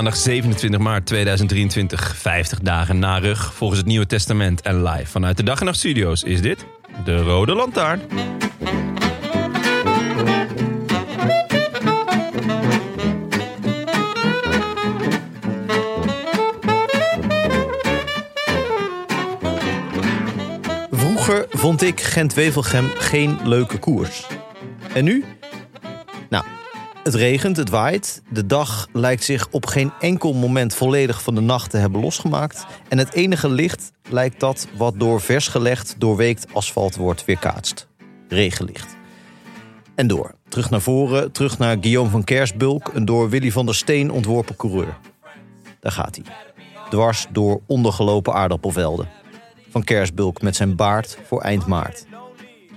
Maandag 27 maart 2023, 50 dagen na rug volgens het Nieuwe Testament en live vanuit de Dag en Nacht Studio's is dit de Rode Lantaarn. Vroeger vond ik Gent-Wevelgem geen leuke koers. En nu? Het regent, het waait. De dag lijkt zich op geen enkel moment volledig van de nacht te hebben losgemaakt. En het enige licht lijkt dat wat door vers gelegd, doorweekt asfalt wordt weerkaatst. Regenlicht. En door. Terug naar voren, terug naar Guillaume van Kersbulk, een door Willy van der Steen ontworpen coureur. Daar gaat hij. Dwars door ondergelopen aardappelvelden. Van Kersbulk met zijn baard voor eind maart.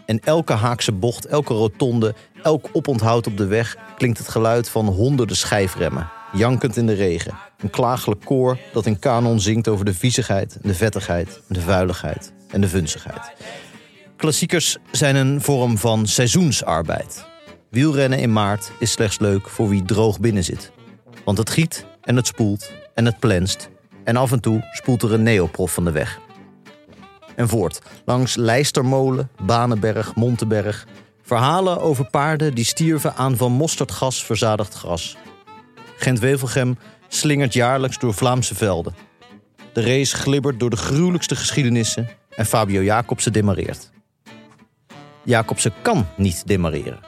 En elke haakse bocht, elke rotonde, elk oponthoud op de weg klinkt het geluid van honderden schijfremmen, jankend in de regen. Een klagelijk koor dat in kanon zingt over de viezigheid, de vettigheid, de vuiligheid en de vunzigheid. Klassiekers zijn een vorm van seizoensarbeid. Wielrennen in maart is slechts leuk voor wie droog binnen zit. Want het giet en het spoelt en het plenst. En af en toe spoelt er een neoprof van de weg. En voort, langs Lijstermolen, Banenberg, Montenberg. Verhalen over paarden die stierven aan van mosterdgas verzadigd gras. Gent-Wevelgem slingert jaarlijks door Vlaamse velden. De race glibbert door de gruwelijkste geschiedenissen en Fabio Jacobsen demareert. Jacobsen kan niet demareren.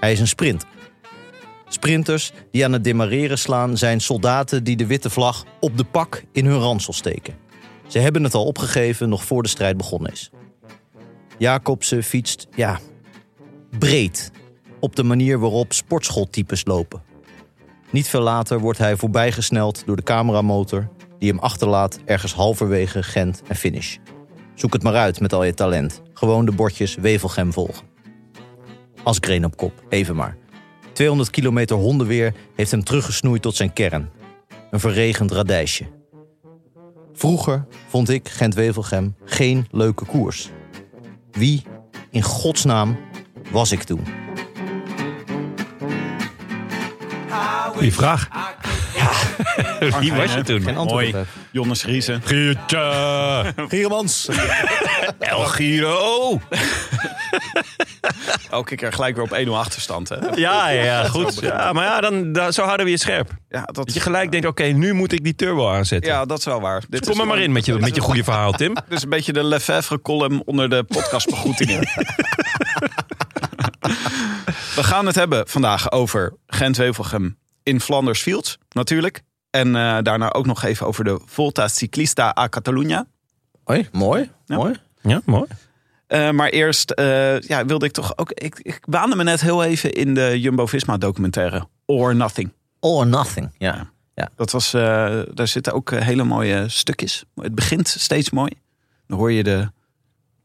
Hij is een sprinter. Sprinters die aan het demareren slaan zijn soldaten die de witte vlag op de pak in hun ransel steken. Ze hebben het al opgegeven nog voor de strijd begonnen is. Jacobsen fietst, ja, breed. Op de manier waarop sportschooltypes lopen. Niet veel later wordt hij voorbijgesneld door de cameramotor... die hem achterlaat ergens halverwege Gent en finish. Zoek het maar uit met al je talent. Gewoon de bordjes Wevelgem volgen. Asgreen op kop, even maar. 200 kilometer hondenweer heeft hem teruggesnoeid tot zijn kern. Een verregend radijsje. Vroeger vond ik Gent-Wevelgem geen leuke koers. Wie in godsnaam was ik toen? Goeie vraag. Wie was je toen? Geen antwoord Mooi. Jonas Riesen. Gietje! Gieremans. El Giro! Elke keer gelijk weer op 1-0 achterstand. Hè? Ja, ja, ja, goed. Ja, maar ja, dan, dan, zo houden we je scherp. Ja, dat, Dat je gelijk denkt, oké, nu moet ik die turbo aanzetten. ja, dat is wel waar. Dit Kom er maar in met je, met je goede verhaal, Tim. Dit is een beetje de Lefevre column onder de podcastbegroetingen. We gaan het hebben vandaag over Gent-Wevelgem in Flanders Fields, natuurlijk. En eh, daarna ook nog even over de Volta Ciclista a Catalunya. Hoi, mooi, Ja. mooi. Ja, mooi. Eh, maar eerst eh, ja, wilde ik toch ook... Ik, ik baande me net heel even in de Jumbo-Visma documentaire All or Nothing. All or nothing, ja. Dat was, eh, daar zitten ook hele mooie stukjes. Het begint steeds mooi. Dan hoor je de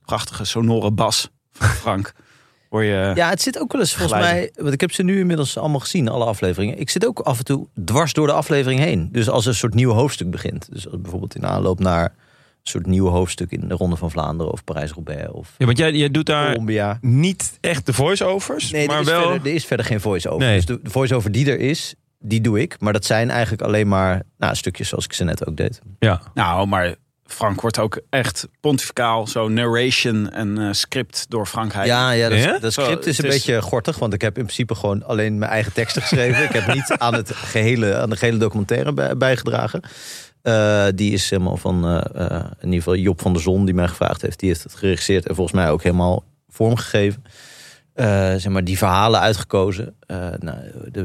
prachtige sonore bas van Frank. Hoor je... Ja, het zit ook wel eens volgens mij. Want ik heb ze nu inmiddels allemaal gezien, alle afleveringen. Ik zit ook af en toe dwars door de aflevering heen. Dus als een soort nieuw hoofdstuk begint. Dus bijvoorbeeld in aanloop naar een soort nieuw hoofdstuk in de Ronde van Vlaanderen of Parijs-Roubaix of Ja, want jij, jij doet daar Colombia. niet echt de voice-overs, Nee, maar er, is wel... verder, er is verder geen voice-over. Nee. Dus de, de voice-over die er is, die doe ik. Maar dat zijn eigenlijk alleen maar nou, stukjes zoals ik ze net ook deed. Ja. Nou, maar Frank wordt ook echt pontificaal. Zo narration en eh, script door Frank Heijden. Ja, ja, dat, Ja? dat Zo, script is een is- beetje gortig. Want ik heb in principe gewoon alleen mijn eigen teksten geschreven. ik heb niet aan, het gehele, aan de gehele documentaire bij- bijgedragen. Eh, die is helemaal van, eh, in ieder geval Job van der Zon, die mij gevraagd heeft. Die heeft het geregisseerd en volgens mij ook helemaal vormgegeven. Eh, zeg maar, die verhalen uitgekozen. Eh, nou,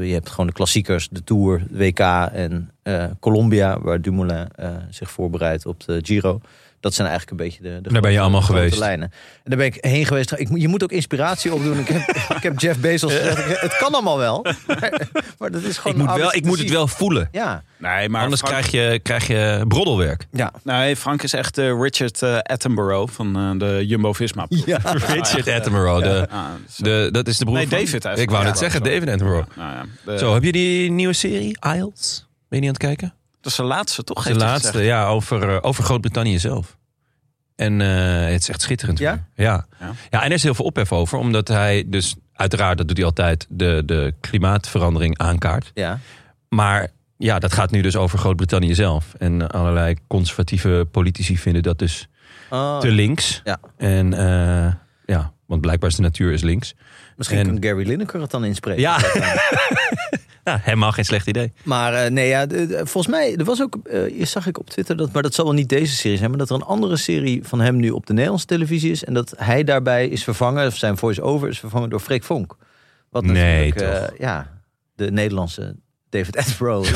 je hebt gewoon de klassiekers, de Tour, de WK en eh, Colombia, waar Dumoulin zich voorbereidt op de Giro. Dat zijn eigenlijk een beetje de, de Daar ben je allemaal geweest. lijnen. En daar ben ik heen geweest. Ik, moet- je moet ook inspiratie opdoen. Ik heb, ik heb Jeff Bezos gezegd, het kan allemaal wel. Maar, maar dat is Ik gewoon moet, wel, ik moet het wel voelen. Ja, Nee, maar Anders Frank, krijg je, krijg je broddelwerk. ja. Nee, Frank is echt de Richard eh, Attenborough van eh, de Jumbo-Visma. ploeg. Ja. Richard Attenborough. De, Ah, zo. de, dat is de broer Nee, van- David eigenlijk. Ik wou Ja, net zeggen. David Attenborough. Nou ja, de- Zo, heb je die nieuwe serie, IELTS? Ben je niet aan het kijken? Dat is de laatste, toch? De laatste, gezegd. ja, over, eh, over Groot-Brittannië zelf. En eh, het is echt schitterend. Ja? Ja. Ja. ja. en er is heel veel ophef over. Omdat hij dus, uiteraard, dat doet hij altijd, de, de klimaatverandering aankaart. ja. Maar ja, dat gaat nu dus over Groot-Brittannië zelf. En allerlei conservatieve politici vinden dat dus Oh, te links. Ja. En eh, ja, want blijkbaar is de natuur is links. misschien en- kan Gary Lineker het dan inspreken. Ja. ja, helemaal geen slecht idee. Maar eh, nee, ja, de- de- volgens mij, er was ook, eh eerst zag ik op Twitter, dat, maar dat zal wel niet deze serie zijn, maar dat er een andere serie van hem nu op de Nederlandse televisie is. En dat hij daarbij is vervangen, of zijn voice-over is vervangen door Freek Vonk. Wat Nee, natuurlijk, eh, toch? ja, de Nederlandse David Attenborough.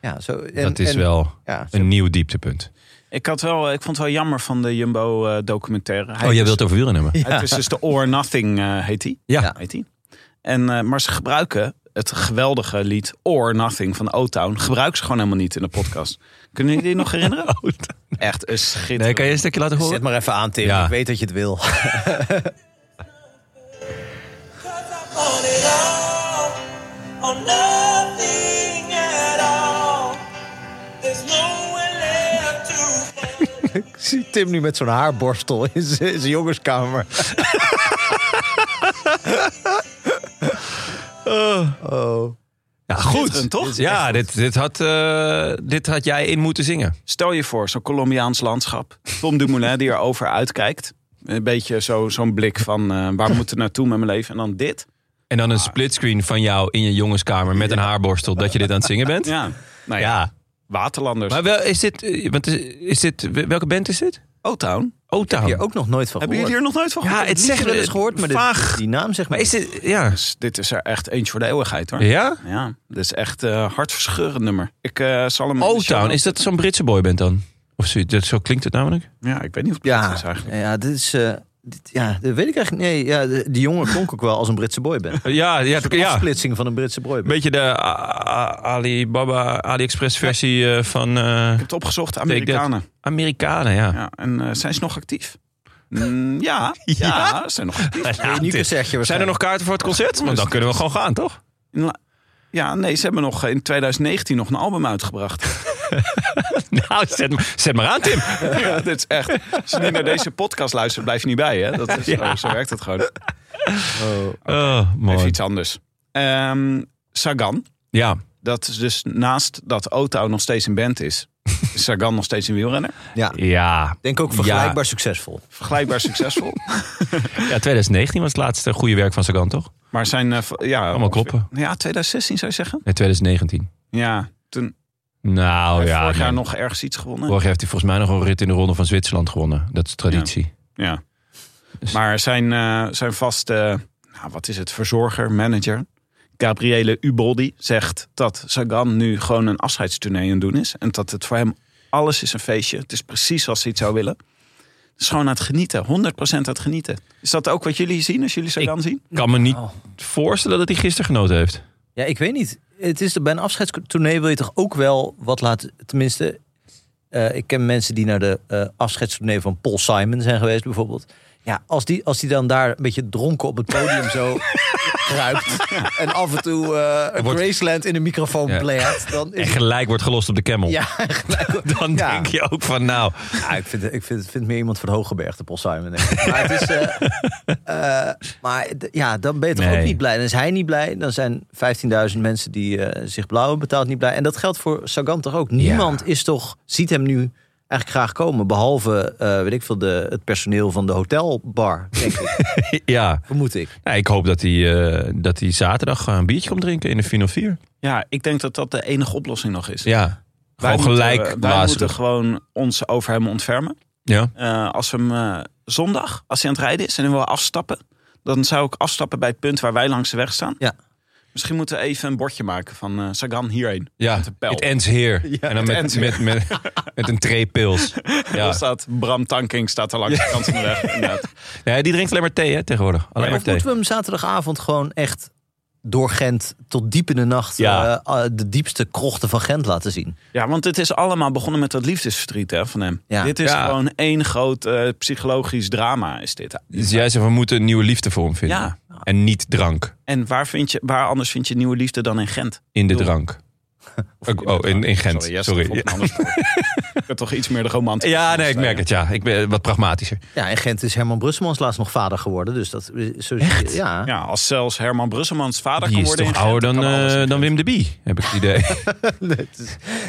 Ja, zo, en, dat is en- wel Ja, een nieuw dieptepunt. Ik, had wel, ik vond het wel jammer van de Jumbo-documentaire. oh, jij wilt het over wielrennen hebben? Het is dus de Or Nothing, eh, heet die. Ja. Heet die. En, eh, maar ze gebruiken het geweldige lied Or Nothing van O-Town. Gebruiken ze gewoon helemaal niet in de podcast. Kunnen jullie die nog herinneren? Echt een schitterend. Nee, kan je een stukje laten Zet horen? maar even aan, Tim. Ja. Ik weet dat je het wil. Ik zie Tim nu met zo'n haarborstel in zijn jongenskamer. oh. Ja, goed. Schitterend, toch? Ja, dit, dit, had, eh, dit had jij in moeten zingen. Stel je voor, zo'n Colombiaans landschap. Tom Dumoulin die erover uitkijkt. Een beetje zo- zo'n blik van eh, waar moet het naartoe met mijn leven. En dan dit. En dan een splitscreen van jou in je jongenskamer met een haarborstel dat je dit aan het zingen bent. Ja, nou ja, Ja. Waterlanders. Maar wel, is dit, eh, want is, is dit, welke band is dit? O-Town. O-Town. Hier ook nog nooit van Hebben gehoord. jullie hier nog nooit van Ja, gehoord? het Ik heb zegt wel eens gehoord, maar dit- vaag. die naam zeg maar. Maar is dit, ja. Dus dit is er echt eentje voor de eeuwigheid hoor. Ja? Ja, dit is echt een hartverscheurend nummer. Ik eh, zal hem... O-Town, is dat zo'n Britse boyband dan? Of zoiets? Dat, zo klinkt het namelijk. Ja, ik weet niet of het Ja, is eigenlijk. ja, dit is. Ja, dat weet ik eigenlijk. Nee, ja, de- die jongen klonk ook wel als een Britse boyband. Een Ja, ja, soort ja. afsplitsing van een Britse boyband. Beetje de Alibaba, AliExpress versie eh, van eh, Ik heb het opgezocht, Amerikanen. Amerikanen, ja. Ja, en eh, zijn ze nog actief? Mm, ja, ja, ze zijn nog actief. Ja, zeg je Zijn er nog kaarten voor het concert? Want dan kunnen we gewoon gaan, toch? Ja, nee, ze hebben nog in 2019 nog een album uitgebracht. Nou, zet, maar- zet maar aan, Tim. ja, dit is echt. Als je niet naar deze podcast luistert, blijf je niet bij, hè? Dat is, zo, zo werkt het gewoon. Oh, Even mooi. iets anders. Ehm, Sagan, Ja, dat is dus naast dat Otto nog steeds een band is, is Sagan nog steeds een wielrenner. Ja, ja. denk ook vergelijkbaar succesvol. Vergelijkbaar succesvol. ja, 2019 was het laatste goede werk van Sagan, toch? Maar zijn... eh, ja, Allemaal kloppen. Ja, 2016 zou je zeggen? Nee, 2019. Ja, toen Nou heeft ja, vorig jaar nee. nog ergens iets gewonnen. Vorig jaar heeft hij volgens mij nog een rit in de ronde van Zwitserland gewonnen. Dat is traditie. Ja. Dus- Maar zijn, eh, zijn vaste, nou, wat is het, verzorger, manager, Gabriele Uboldi, zegt dat Sagan nu gewoon een afscheidstournee aan het doen is. En dat het voor hem alles is een feestje. Het is precies zoals hij het zou willen. Het is gewoon aan het genieten, 100% aan het genieten. Is dat ook wat jullie zien als jullie Sagan zien? Ik kan me niet Oh. voorstellen dat hij gisteren genoten heeft. Ja, ik weet niet. Het is, bij een afscheidstournee wil je toch ook wel wat laten... Tenminste, eh, ik ken mensen die naar de eh afscheidstournee van Paul Simon zijn geweest bijvoorbeeld. Ja, als die, als die dan daar een beetje dronken op het podium zo kruipt. En af en toe eh Wordt- Graceland in de microfoon Ja. Dan En gelijk wordt gelost op de camel. ja, gelijk. Dan Ja. denk je ook van nou... Ja, ik vind, ik vind, vind meer iemand van Hogeberg, de Paul Simon. denk ik. Maar, het is, eh, eh, maar ja, dan ben je toch Nee. ook niet blij. Dan is hij niet blij. Dan zijn 15.000 mensen die zich blauw betaald niet blij. En dat geldt voor Sagan toch ook. Niemand is toch, ziet hem nu eigenlijk graag komen. Behalve, eh, weet ik veel, de, het personeel van de hotelbar, denk ik. Ja, Vermoed ik. Nou, ik hoop dat hij, eh, dat hij zaterdag eh, een biertje komt drinken in de Final 4. Ja, ik denk dat dat de enige oplossing nog is. Ja, Wij gewoon gelijk moeten, Wij moeten gewoon ons over hem ontfermen. Ja. Eh, als we hem eh, zondag, als hij aan het rijden is en hij wil afstappen, dan zou ik afstappen bij het punt waar wij langs de weg staan. Ja. Misschien moeten we even een bordje maken van eh, Sagan hierheen. Ja, Met een pijl. het ends here. en dan met, met, met, met een tray pils. Ja. Ja. Er staat Bram Tanking staat er langs de kant van de weg. inderdaad. Nee, die drinkt alleen maar thee hè, tegenwoordig. Alleen maar thee. moeten we hem zaterdagavond gewoon echt door Gent tot diep in de nacht Ja. eh, eh, de diepste krochten van Gent laten zien? Ja, want het is allemaal begonnen met dat liefdesverdriet hè, van hem. Ja. Dit is Ja. gewoon één groot psychologisch drama. Is dit. Dus jij zegt, we moeten een nieuwe liefde voor hem vinden. Ja. En niet drank. En waar, vind je, waar anders vind je nieuwe liefde dan in Gent? In de Doe. drank. Oh, in, in Gent. Sorry. Ik ben toch iets meer de romantische. Ja, nee, ik merk het. Ja, ik ben wat pragmatischer. Ja, en Gent is Herman Brusselmans laatst nog vader geworden. Dus dat zo Echt? Ja. Ja, als zelfs Herman Brusselmans vader Die kan is worden toch in Gent, ouder dan, in eh, dan. Wim de Bie, heb ik het idee.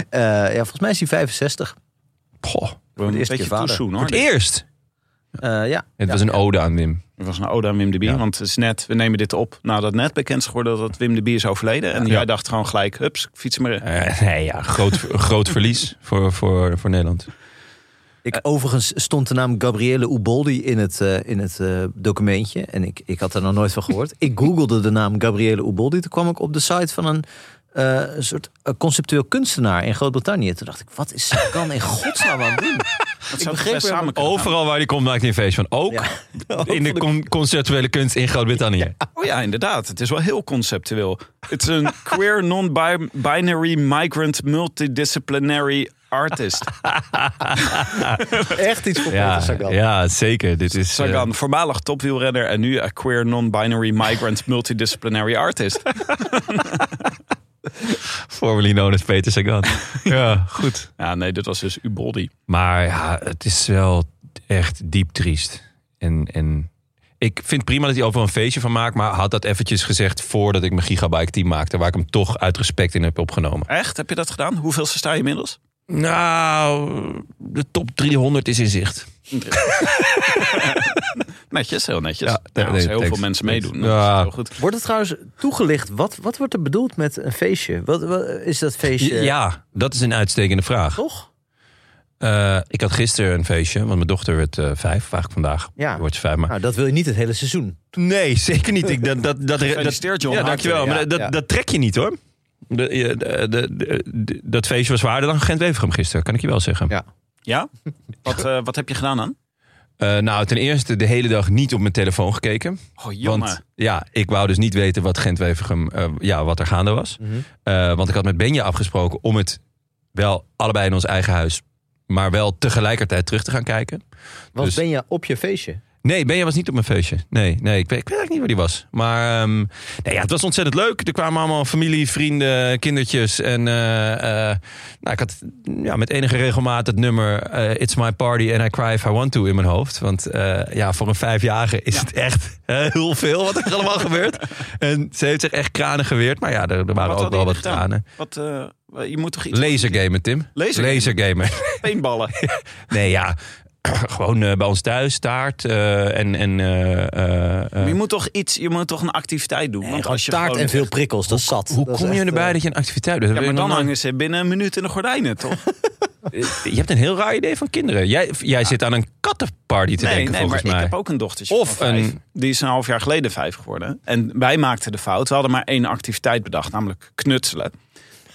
Eh, ja, volgens mij is hij 65. Goh, vader. too soon, hoor. voor het eerst. Eh, ja. Het Ja. was een ode aan Wim. Het was een ode aan Wim de Bie. Ja. Want het is net, we nemen dit op nadat net bekend is geworden dat Wim de Bie is overleden. En Ja. jij dacht gewoon gelijk, hups, fiets maar. Eh, nee, ja, groot, groot verlies voor, voor, voor Nederland. Ik, overigens stond de naam Gabriele Uboldi in het, eh, in het eh, documentje. En ik, ik had er nog nooit van gehoord. ik googelde de naam Gabriele Uboldi. Toen kwam ik op de site van een, eh, een soort conceptueel kunstenaar in Groot-Brittannië. Toen dacht ik, wat is Sagan in godsnaam aan doen? Dat ik zou begreep best samen. Overal waar die komt maakt hij een feest van. Ook Ja. in de con- conceptuele kunst in Groot-Brittannië. Oh ja, inderdaad. Het is wel heel conceptueel. Het is een queer, non-binary, migrant, multidisciplinary artist. Echt iets voor Ja, Peter Sagan. ja, zeker. Dit is, Sagan, voormalig topwielrenner en nu een queer, non-binary, migrant, multidisciplinary artist. formerly known as Peter Sagan. ja, goed. Ja, nee, dit was dus Uboldi. Maar ja, het is wel echt diep triest. En, en ik vind prima dat hij overal een feestje van maakt. Maar had dat eventjes gezegd voordat ik mijn Gigabike team maakte. Waar ik hem toch uit respect in heb opgenomen. Echt? Heb je dat gedaan? Hoeveelste sta je inmiddels? Nou, de top 300 is in zicht. Netjes, heel netjes. Ja, Ja, nee, heel thanks, veel mensen thanks. meedoen. Ja. heel goed. Wordt het trouwens toegelicht? Wat, wat wordt er bedoeld met een feestje? Wat, wat is dat feestje? Ja, dat is een uitstekende vraag. Toch? Eh, ik had gisteren een feestje, want mijn dochter werd eh, vijf, vaak vandaag. Ja. Wordt ze vijf, maar... Nou, dat wil je niet het hele seizoen. Nee, zeker niet. Ik, dat, dat, dat, Gefeliciteerd, John. Ja, dankjewel. Maar dat, ja, dat trek je niet hoor. De, de, de, de- de- dat feestje was zwaarder dan Gent-Wevergem gisteren, kan ik je wel zeggen. Ja. Ja? Wat, eh, wat heb je gedaan dan? Eh, nou, ten eerste de hele dag niet op mijn telefoon gekeken. Oh, jongen. Want ja, ik wou dus niet weten wat Gent-Wevergem, eh, ja, wat er gaande was. Mhm. Eh, want ik had met Benja afgesproken om het wel allebei in ons eigen huis, maar wel tegelijkertijd terug te gaan kijken. Was Dus- ben je op je feestje? Nee, Benja was niet op mijn feestje. Nee, nee ik, weet, ik weet eigenlijk niet waar die was. Maar ehm, nee, ja, het was ontzettend leuk. Er kwamen allemaal familie, vrienden, kindertjes. En eh, eh, nou, ik had ja, met enige regelmaat het nummer eh, It's My Party and I Cry If I Want To in mijn hoofd. Want ja, voor een vijfjarige is het echt heel veel wat er allemaal gebeurt. En ze heeft zich echt kranen geweerd. Maar ja, er, er waren Wat ook wel wat gedaan? tranen. Wat, je moet toch iets... Lasergamen, Tim. Lasergamen? Lasergamen. Paintballen. Nee, ja. Gewoon eh, bij ons thuis, taart eh, en... en eh, Maar je moet toch iets, je moet toch een activiteit doen. want als je taart en veel prikkels, dat is zat. Hoe kom je erbij dat je een activiteit doet? Ja, maar dan hangen ze binnen een minuut in de gordijnen, toch? Je hebt een heel raar idee van kinderen. Jij, jij zit aan een kattenparty te Nee, denken, nee, volgens maar mij. ik heb ook een dochtertje Of van vijf. een- Die is een half jaar geleden vijf geworden. En wij maakten de fout. We hadden maar één activiteit bedacht, namelijk knutselen.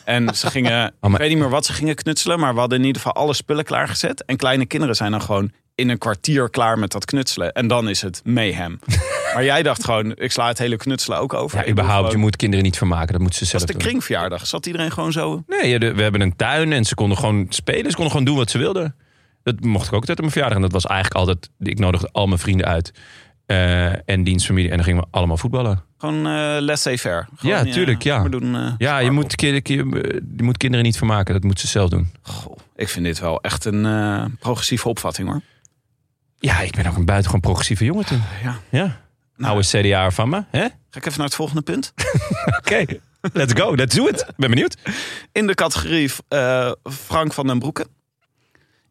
En ze gingen, Oh, ik weet niet meer wat ze gingen knutselen, maar we hadden in ieder geval alle spullen klaargezet. En kleine kinderen zijn dan gewoon in een kwartier klaar met dat knutselen. En dan is het mayhem. maar jij dacht gewoon, ik sla het hele knutselen ook over. Ja, überhaupt, je moet kinderen niet vermaken. Dat moeten ze Dat zelf was de doen. kringverjaardag. Zat iedereen gewoon zo? Nee, de- we hebben een tuin en ze konden gewoon spelen. Ze konden gewoon doen wat ze wilden. Dat mocht ik ook op mijn verjaardag. En dat was eigenlijk altijd... Ik nodigde al mijn vrienden uit. Eh, en dienstfamilie. En dan gingen we allemaal voetballen. Gewoon eh laissez-faire. Ja, tuurlijk, ja. we doen, eh, Ja, je moet, je moet kinderen niet vermaken. Dat moeten ze zelf doen. Goh, ik vind dit wel echt een eh, progressieve opvatting hoor. Ja, ik ben ook een buitengewoon progressieve jongen toen. Ja. Ja. Nou, Oude CDA van me. hè? Ga ik even naar het volgende punt. Oké, let's go. Let's do it. Ben benieuwd. In de categorie eh, Frank van den Broeke.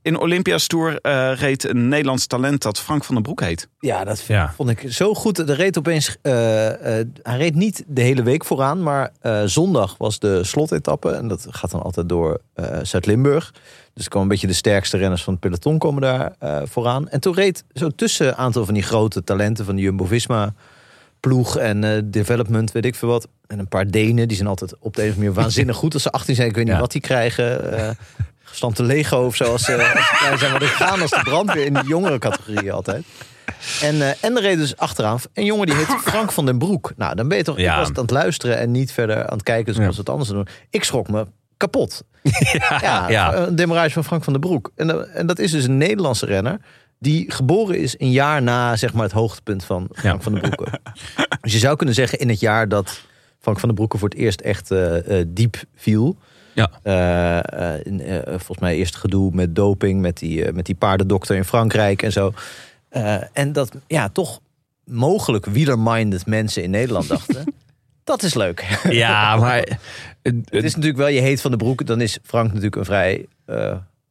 In Olympia's Tour eh, reed een Nederlands talent dat Frank van den Broek heet. Ja, dat Ja. vond ik zo goed. Er reed opeens, eh, eh, hij reed niet de hele week vooraan, maar eh, zondag was de slotetappe. En dat gaat dan altijd door eh, Zuid-Limburg. Dus er komen een beetje de sterkste renners van het peloton komen daar eh, vooraan. En toen reed zo tussen een aantal van die grote talenten van de Jumbo-Visma ploeg en eh, development, weet ik veel wat. En een paar Denen, die zijn altijd op de een of andere manier waanzinnig goed. Als ze 18 zijn, ik weet niet Ja. wat die krijgen. eh gestampte Lego of zo, als ze, als klein zijn. Maar die gaan als de brandweer in die jongere categorieën altijd. En, eh, en er reed dus achteraan een jongen die heet Frank van den Broek. Nou, dan ben je toch... Ja. Ik was het aan het luisteren en niet verder aan het kijken zoals Ja. het anders doen. Ik schrok me kapot. Ja, Ja, ja. een demarage van Frank van den Broek. En, dat- en dat is dus een Nederlandse renner... die geboren is een jaar na zeg maar, het hoogtepunt van Frank van den Broeke. dus je zou kunnen zeggen in het jaar dat Frank van den Broeke... voor het eerst echt eh, eh, diep viel... Ja. Eh, eh, in, eh, volgens mij eerst gedoe met doping, met die, met die paardendokter in Frankrijk en zo. En dat ja, toch mogelijk wielerminded mensen in Nederland dachten. dat is leuk. Ja, maar... Het is natuurlijk wel, je heet van de broek, dan is Frank natuurlijk een vrij.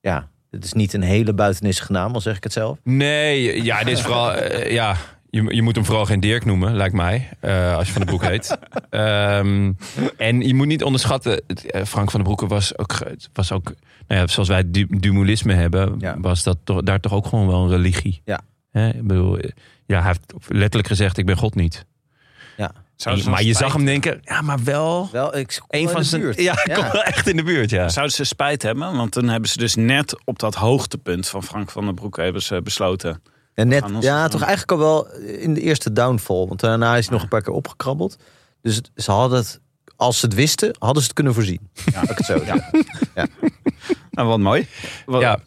ja, het is niet een hele buitenissige naam, al zeg ik het zelf. Nee, ja, dit is vooral... ja, je, je moet hem vooral geen Dirk noemen, lijkt mij. eh, als je van de Broek heet. Ehm, en je moet niet onderschatten... het, eh, Frank van den Broeke was ook... Was ook nou ja, zoals wij du dualisme hebben... Ja. was dat toch, daar toch ook gewoon wel een religie. Ja. Hè, ik bedoel, eh, ja, hij heeft letterlijk gezegd... ik ben God niet. Ze maar je zag hem denken... ja, maar wel... Wel, ik Een van zijn... buurt. Ja, ik kom wel echt in de buurt, ja. Zouden ze spijt hebben? Want dan hebben ze dus net op dat hoogtepunt van Frank van den Broek hebben ze besloten. Ja, net, ja, toch eigenlijk al wel in de eerste downfall. Want daarna is hij nog een paar keer opgekrabbeld. Dus ze hadden het, als ze het wisten, hadden ze het kunnen voorzien. Ja, ik het zo. Ja. Nou, wat mooi. Wat- Ja.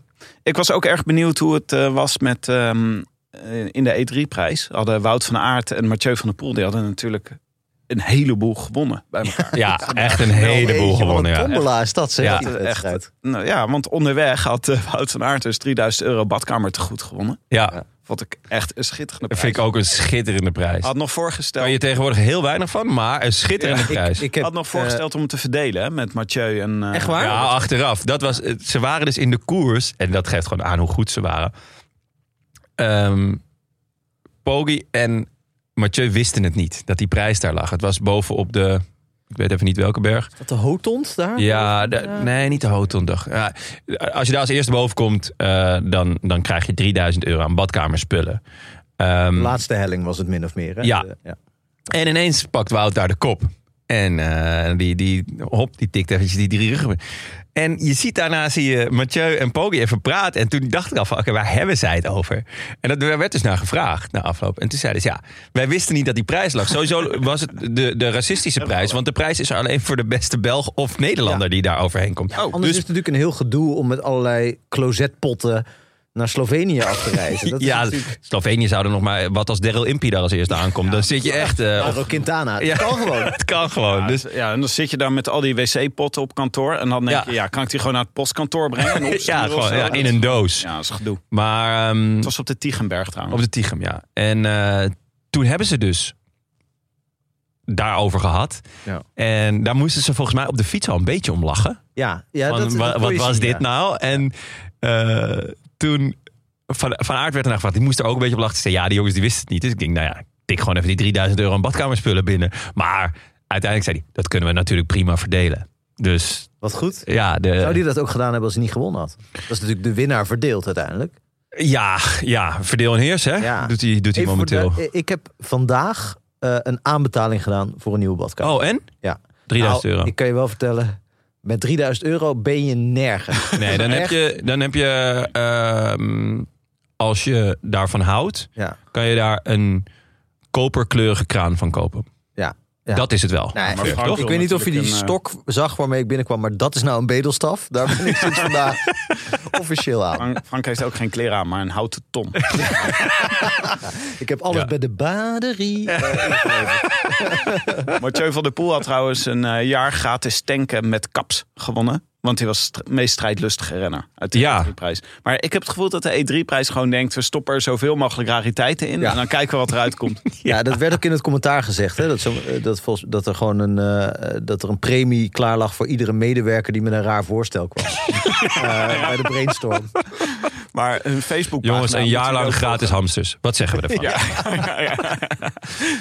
Ik was ook erg benieuwd hoe het eh, was met ehm, eh, in de E3-prijs. Hadden Wout van Aert en Mathieu van der Poel, die hadden natuurlijk een heleboel gewonnen bij elkaar. Ja, echt een heleboel gewonnen, Een ja. tombola is dat, zeg. Ja, wedstrijd. Nou ja, want onderweg had eh, Wout van Aert dus 3000 euro badkamer te goed gewonnen. Ja, Vond ik echt een schitterende dat prijs. vind ik ook een schitterende prijs. Had nog voorgesteld, Kan je tegenwoordig heel weinig van, maar een schitterende prijs. Ik, ik heb, had nog eh, voorgesteld om het te verdelen hè, met Mathieu en... eh, Echt waar? Ja, achteraf. Dat was, ze waren dus in de koers, en dat geeft gewoon aan hoe goed ze waren. Ehm Poggi en Mathieu wisten het niet, dat die prijs daar lag. Het was bovenop de, ik weet even niet welke berg. Wat de Hotond daar? Ja, de- nee, niet de Hotondag. Ja, als je daar als eerste boven komt, eh, dan, dan krijg je 3000 euro aan badkamerspullen. Ehm, De laatste helling was het min of meer. Hè? Ja. De- ja. En ineens pakt Wout daar de kop. En eh, die, die, hop, die tikt eventjes die drie ruggen. En je ziet daarna, zie je Mathieu en Poggi even praten. En toen dacht ik al van, oké, waar hebben zij het over? En dat, daar werd dus naar gevraagd, na afloop. En toen zeiden ze, ja, wij wisten niet dat die prijs lag. Sowieso was het de, de racistische prijs. Want de prijs is er alleen voor de beste Belg of Nederlander die daar overheen komt. Anders dus is het natuurlijk een heel gedoe om met allerlei closetpotten naar Slovenië af te reizen. Dat is ja, natuurlijk... Slovenië zou er nog maar, wat als Daryl Impey daar als eerste aankomt. dan zit je echt... eh, Mauro Quintana. ja, Dat kan gewoon. het kan gewoon. Ja, Dus, ja, en dan zit je daar met al die wc-potten op kantoor. En dan denk Ja. je, ja, kan ik die gewoon naar het postkantoor brengen? En ja, gewoon ja, in een doos. Ja, dat is gedoe. Maar ehm, Het was op de Tigenberg trouwens. op de Tichem, ja. En eh, toen hebben ze dus daarover gehad. Ja. En daar moesten ze volgens mij op de fiets al een beetje om lachen. Ja, ja Van, dat, dat wa- wat was zien, dit ja. nou? En eh, toen van, van Aert werd ernaar gevraagd. Die moest er ook een beetje op lachen. Ze zei, ja, die jongens die wisten het niet. Dus ik denk, nou ja, ik tik gewoon even die 3000 euro aan badkamerspullen binnen. Maar uiteindelijk zei hij, dat kunnen we natuurlijk prima verdelen. Dus Wat goed. ja, de, Zou die dat ook gedaan hebben als hij niet gewonnen had? Dat is natuurlijk de winnaar verdeeld uiteindelijk. ja, ja, verdeel en heers, hè? Ja. Doet hij, doet hij momenteel. de- ik heb vandaag eh, een aanbetaling gedaan voor een nieuwe badkamer. Oh, en? Ja. 3000 Nou, euro. Ik kan je wel vertellen, met 3000 euro ben je nergens. Nee, dan heb je, dan heb je ehm, als je daarvan houdt, Ja, kan je daar een koperkleurige kraan van kopen. Ja. Dat is het wel. Nee, maar ik- Frank ik wil weet niet of je die een, stok zag waarmee ik binnenkwam, maar dat is nou een bedelstaf. Daar ben ik sinds vandaag officieel aan. Frank, Frank heeft ook geen kleren aan, maar een houten ton. Ik heb alles Ja. bij de baderie. eh. Mathieu van der Poel had trouwens een eh, jaar gratis tanken met kaps gewonnen. Want hij was de meest strijdlustige renner uit de Ja. E3-prijs. Maar ik heb het gevoel dat de E3-prijs gewoon denkt... we stoppen er zoveel mogelijk rariteiten in... Ja. en dan kijken we wat eruit komt. ja, dat werd ook in het commentaar gezegd. Hè? Dat, zo, eh, dat, volgens, dat er gewoon een, eh, dat er een premie klaar lag voor iedere medewerker die met een raar voorstel kwam. Eh, bij de brainstorm. Maar een facebook Jongens, een jaar lang gratis hamsters. Wat zeggen we ervan?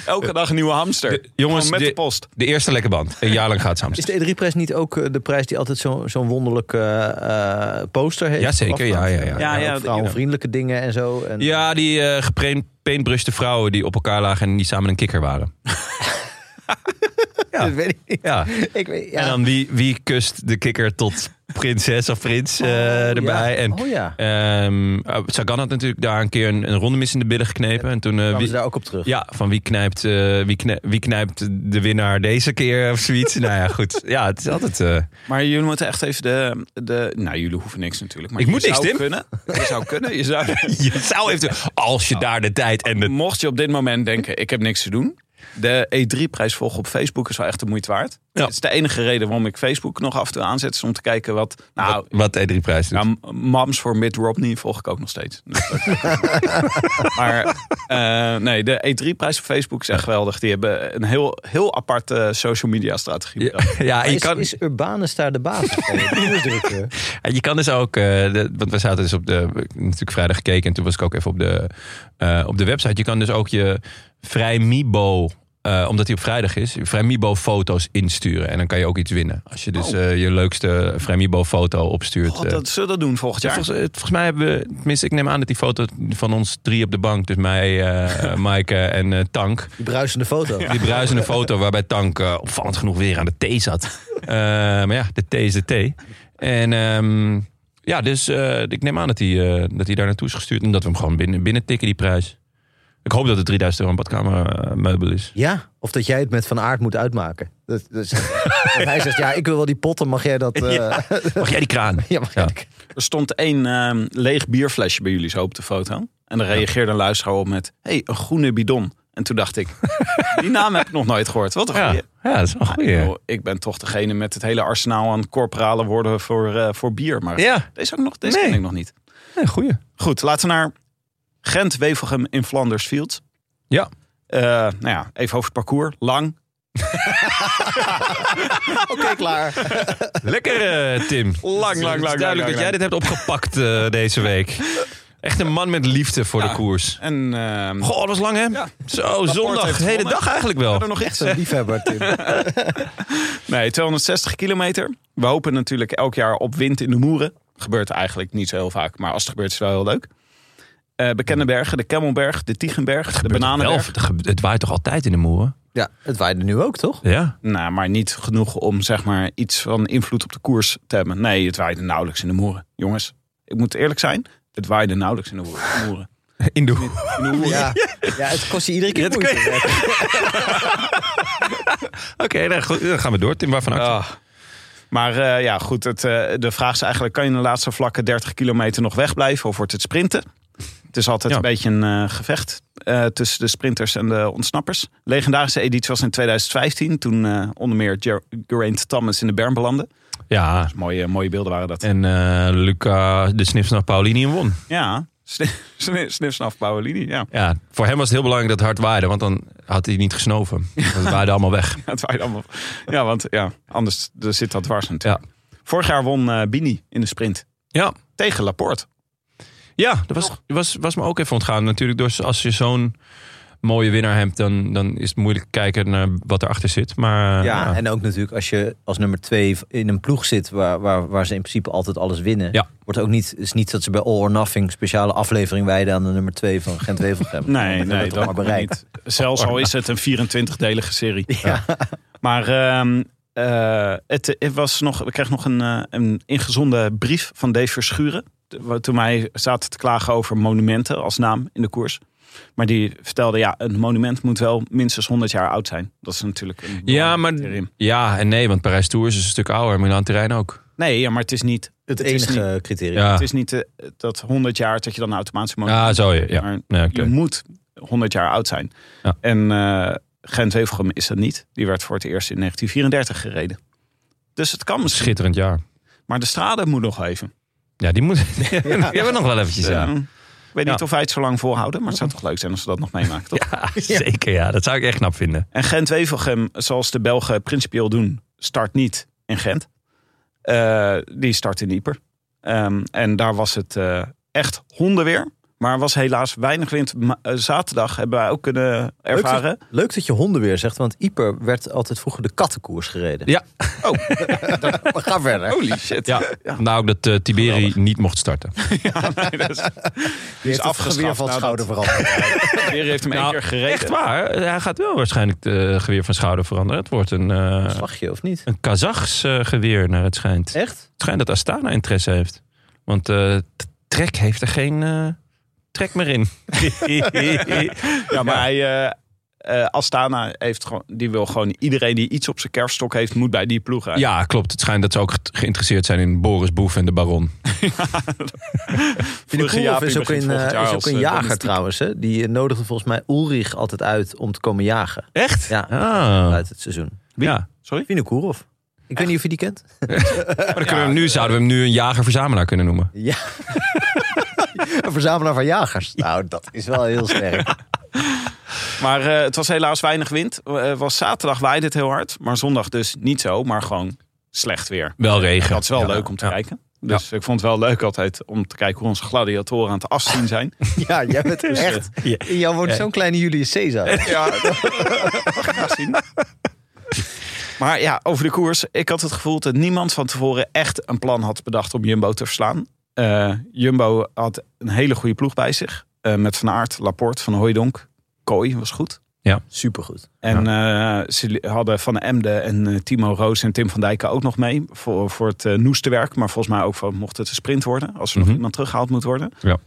Elke dag een nieuwe hamster. De- jongens, met de- de post. De eerste lekke band. Een jaar lang gratis Is hamsters. de E3-prijs niet ook eh, de prijs die altijd zo- zo'n wonderlijke eh, eh, poster heeft? Jazeker, ja, ja, ja. Ja, ja, vrouwenvriendelijke dingen en zo. En, Ja, die uh, gepaintbrushte vrouwen die op elkaar lagen en die samen een kikker waren. Dat weet ik niet. Ja. Ik weet, ja. En dan wie, wie kust de kikker tot prinses of prins eh, Oh, erbij. ja. En oh ja, ehm, uh, Sagan had natuurlijk daar een keer een, een ronde mis in de billen geknepen. En toen, eh, kwamen wie, ze daar ook op terug. ja, van wie knijpt, eh, wie, knijpt, wie knijpt de winnaar deze keer of zoiets. nou ja, goed. Ja, het is altijd... eh, Maar jullie moeten echt even de... de nou, jullie hoeven niks natuurlijk. Maar Ik moet niks, zou Tim. Kunnen, je zou kunnen. Je zou, je zou even... Als je daar de tijd en de... mocht je op dit moment denken, ik heb niks te doen. De E3-prijs volgen op Facebook is wel echt de moeite waard. Ja. Het is de enige reden waarom ik Facebook nog af en toe aanzet. Is om te kijken wat... Nou, wat, wat E3-prijs doet. Ja, m- Mams voor Mitt Romney volg ik ook nog steeds. Dus maar eh, nee, de E3-prijs op Facebook is echt geweldig. Die hebben een heel, heel aparte social media strategie. Ja, je is, kan, is Urbanus daar de basis van? Je kan dus ook, eh, de, want we zaten dus op de, natuurlijk vrijdag gekeken en toen was ik ook even op de, eh, op de website. Je kan dus ook je Vrijmibo, eh omdat hij op vrijdag is, Vrijmibo foto's insturen. En dan kan je ook iets winnen. Als je dus Oh. eh, je leukste Vrijmibo foto opstuurt. God, eh. dat zullen we dat doen volgend Ja, jaar. volgens, eh, volgens mij hebben we, tenminste ik neem aan dat die foto van ons drie op de bank, dus mij, eh Maaike en eh, Tank, Die bruisende foto. die bruisende foto waarbij Tank eh, opvallend genoeg weer aan de thee zat. Eh, maar ja, de thee is de thee. En ehm, ja, dus eh, ik neem aan dat hij, eh, dat hij daar naartoe is gestuurd. En dat we hem gewoon binnen, binnen tikken, die prijs. Ik hoop dat het 3000 euro een badkamermeubel is. Ja, of dat jij het met Van Aert moet uitmaken. Dat, dat, dat hij zegt, ja, ik wil wel die potten, mag jij dat... eh, ja. Mag jij die kraan? mag Ja. jij- Er stond één ehm, leeg bierflesje bij jullie zo op de foto. En dan reageerde een luisteraar op met... hey, een groene bidon. En toen dacht ik, die naam heb ik nog nooit gehoord. Wat een Ja, goeie. ja dat is wel een goeie. Ik ben toch degene met het hele arsenaal aan corporale woorden voor, eh, voor bier. Maar Ja, deze, ook nog, deze Nee. ken ik nog niet. ja goeie. Goed, laten we naar Gent-Wevelgem in Flanders Field. Ja. Eh, nou ja, even over het parcours. Lang. Oké, klaar. Lekker, eh, Tim. Lang, lang, Het is lang, lang, duidelijk lang, dat jij dit hebt opgepakt eh, deze week. Echt een man met liefde voor Ja. de koers. En ehm Goh, dat was lang hè? Ja. Zo, zondag. De hele dag eigenlijk wel. er nog iets? Zo'n liefhebber, Tim. Nee, 260 kilometer. We hopen natuurlijk elk jaar op wind in de moeren. Gebeurt eigenlijk niet zo heel vaak, maar als het gebeurt is het wel heel leuk. Eh, bekende bergen, de Kemmelberg, de Tigenberg, de Bananenberg. het waait toch altijd in de moeren? Ja, het waaide nu ook, toch? Ja. Nou, maar niet genoeg om zeg maar iets van invloed op de koers te hebben. Nee, het waaide nauwelijks in de moeren. Jongens, ik moet eerlijk zijn. Het waaide nauwelijks in de moeren. In de In de moeren. Ja, ja het kost je iedere keer Ja, dat moeite. Oké, nou goed, dan gaan we door. Tim, waarvan acte? Ah. Maar eh, ja, goed. Het, eh, de vraag is eigenlijk: kan je in de laatste vlakke 30 kilometer nog wegblijven of wordt het sprinten? Het is altijd Ja. een beetje een eh, gevecht eh, tussen de sprinters en de ontsnappers. Legendarische editie was in 2015, toen eh, onder meer Ger- Geraint Thomas in de berm belandde. Ja. Mooie, mooie beelden waren dat. En Luca de Snipsnap Paulini won. Ja, snipsnaf Paolini. Ja, Ja, voor hem was het heel belangrijk dat het hard waaide, want dan had hij niet gesnoven. Het waaide allemaal weg. het waaide allemaal. Ja, want ja, anders er zit dat dwars natuurlijk. Vorig jaar won eh, Bini in de sprint Ja, tegen Laporte. Ja dat was, was, was me ook even ontgaan. Natuurlijk, door, als je zo'n mooie winnaar hebt, dan, dan is het moeilijk kijken naar wat erachter zit. Maar eh, Ja, en ook natuurlijk als je als nummer twee in een ploeg zit waar, waar, waar ze in principe altijd alles winnen. Ja. Wordt ook niet, is niet dat ze bij All or Nothing speciale aflevering wijden aan de nummer twee van Gent Wevelgem. Nee, Dan nee, hebben we dat bereikt. niet. Zelfs al is het een 24-delige serie. Ja. Maar ehm, eh, het, het was nog, we kregen nog een, eh, een ingezonde brief van Dave Verschuren. Toen wij zaten te klagen over monumenten als naam in de koers. Maar die vertelde, ja, een monument moet wel minstens 100 jaar oud zijn. Dat is natuurlijk een Ja, maar ja en nee, want Parijs Tours is een stuk ouder. Milan Terrein ook. Nee, ja, maar het is niet, Het, enige criterium. Ja. het is niet eh, dat 100 jaar dat je dan automatisch moet. Ja, zo ja. ja. Maar Nee. Je moet 100 jaar oud zijn. Ja. En eh Gent-Wevelgem is dat niet. Die werd voor het eerst in 1934 gereden. Dus het kan misschien. Schitterend jaar. Maar de strade moet nog even. Ja, die moet. die hebben we nog wel eventjes. Ja. Eh, Ik weet niet Ja. of wij het zo lang volhouden. Maar het zou toch leuk zijn als ze dat nog meemaken, toch? Ja, zeker. Ja, dat zou ik echt knap vinden. En Gent-Wevelgem, zoals de Belgen principieel doen, start niet in Gent. Eh, die start in Ieper. Ehm, en daar was het eh, echt hondenweer. Maar was helaas weinig wind. Eh, zaterdag hebben wij ook kunnen ervaren. Leuk dat je honden weer zegt, want Ieper werd altijd vroeger de kattenkoers gereden. Ja. Oh, ga verder. holy shit. Ja, vandaar ook dat eh, Tiberi niet mocht starten. Ja, nee, dat is, die Die is heeft het geweer afgestraft. van Nou, schouder veranderd. Weer heeft hem één Nou, keer gereden. Echt waar. Hij gaat wel waarschijnlijk het geweer van schouder veranderen. Het wordt een, eh Slagje of niet? een Kazachs geweer, naar het schijnt. Echt? Het schijnt dat Astana interesse heeft. Want eh, Trek heeft er geen eh, trek meer in. Ja, maar hij, eh, eh, Astana heeft gewoon, die wil gewoon iedereen die iets op zijn kerfstok heeft, moet bij die ploeg rijden. ja, klopt. Het schijnt dat ze ook ge- geïnteresseerd zijn in Boris Boef en de Baron. Jaapie is ook een, eh, is ook een jager trouwens. Hè? Die nodigde volgens mij Ulrich altijd uit om te komen jagen. Echt? Ja, Ah. uit het seizoen. Ja. Sorry? Vinokourov. Ik weet niet of je die kent. Maar dan kunnen we hem nu, zouden we hem nu een jager-verzamelaar kunnen noemen. Ja. Een verzamelaar van jagers. Nou, dat is wel heel sterk. Maar eh, het was helaas weinig wind. Eh, was zaterdag waaide het heel hard. Maar zondag dus niet zo, maar gewoon slecht weer. Wel regen. Dat is wel Ja. leuk om te Ja. kijken. Dus ik vond het wel leuk altijd om te kijken hoe onze gladiatoren aan het afzien zijn. Ja, jij bent echt... Ja. In jou woont zo'n kleine Julius Caesar. ja, dat mag ik graag zien. Maar ja, over de koers. Ik had het gevoel dat niemand van tevoren echt een plan had bedacht om Jumbo te verslaan. Eh, Jumbo had een hele goede ploeg bij zich. Eh, met Van Aert, Laporte, Van Hooijdonk. Kooi was goed. Supergoed. En eh, ze hadden Van Emden en Timo Roos en Tim van Dijken ook nog mee. Voor, voor het uh, noestenwerk. Maar volgens mij ook voor, mocht het een sprint worden. Als er Mhm. nog iemand teruggehaald moet worden. Ja.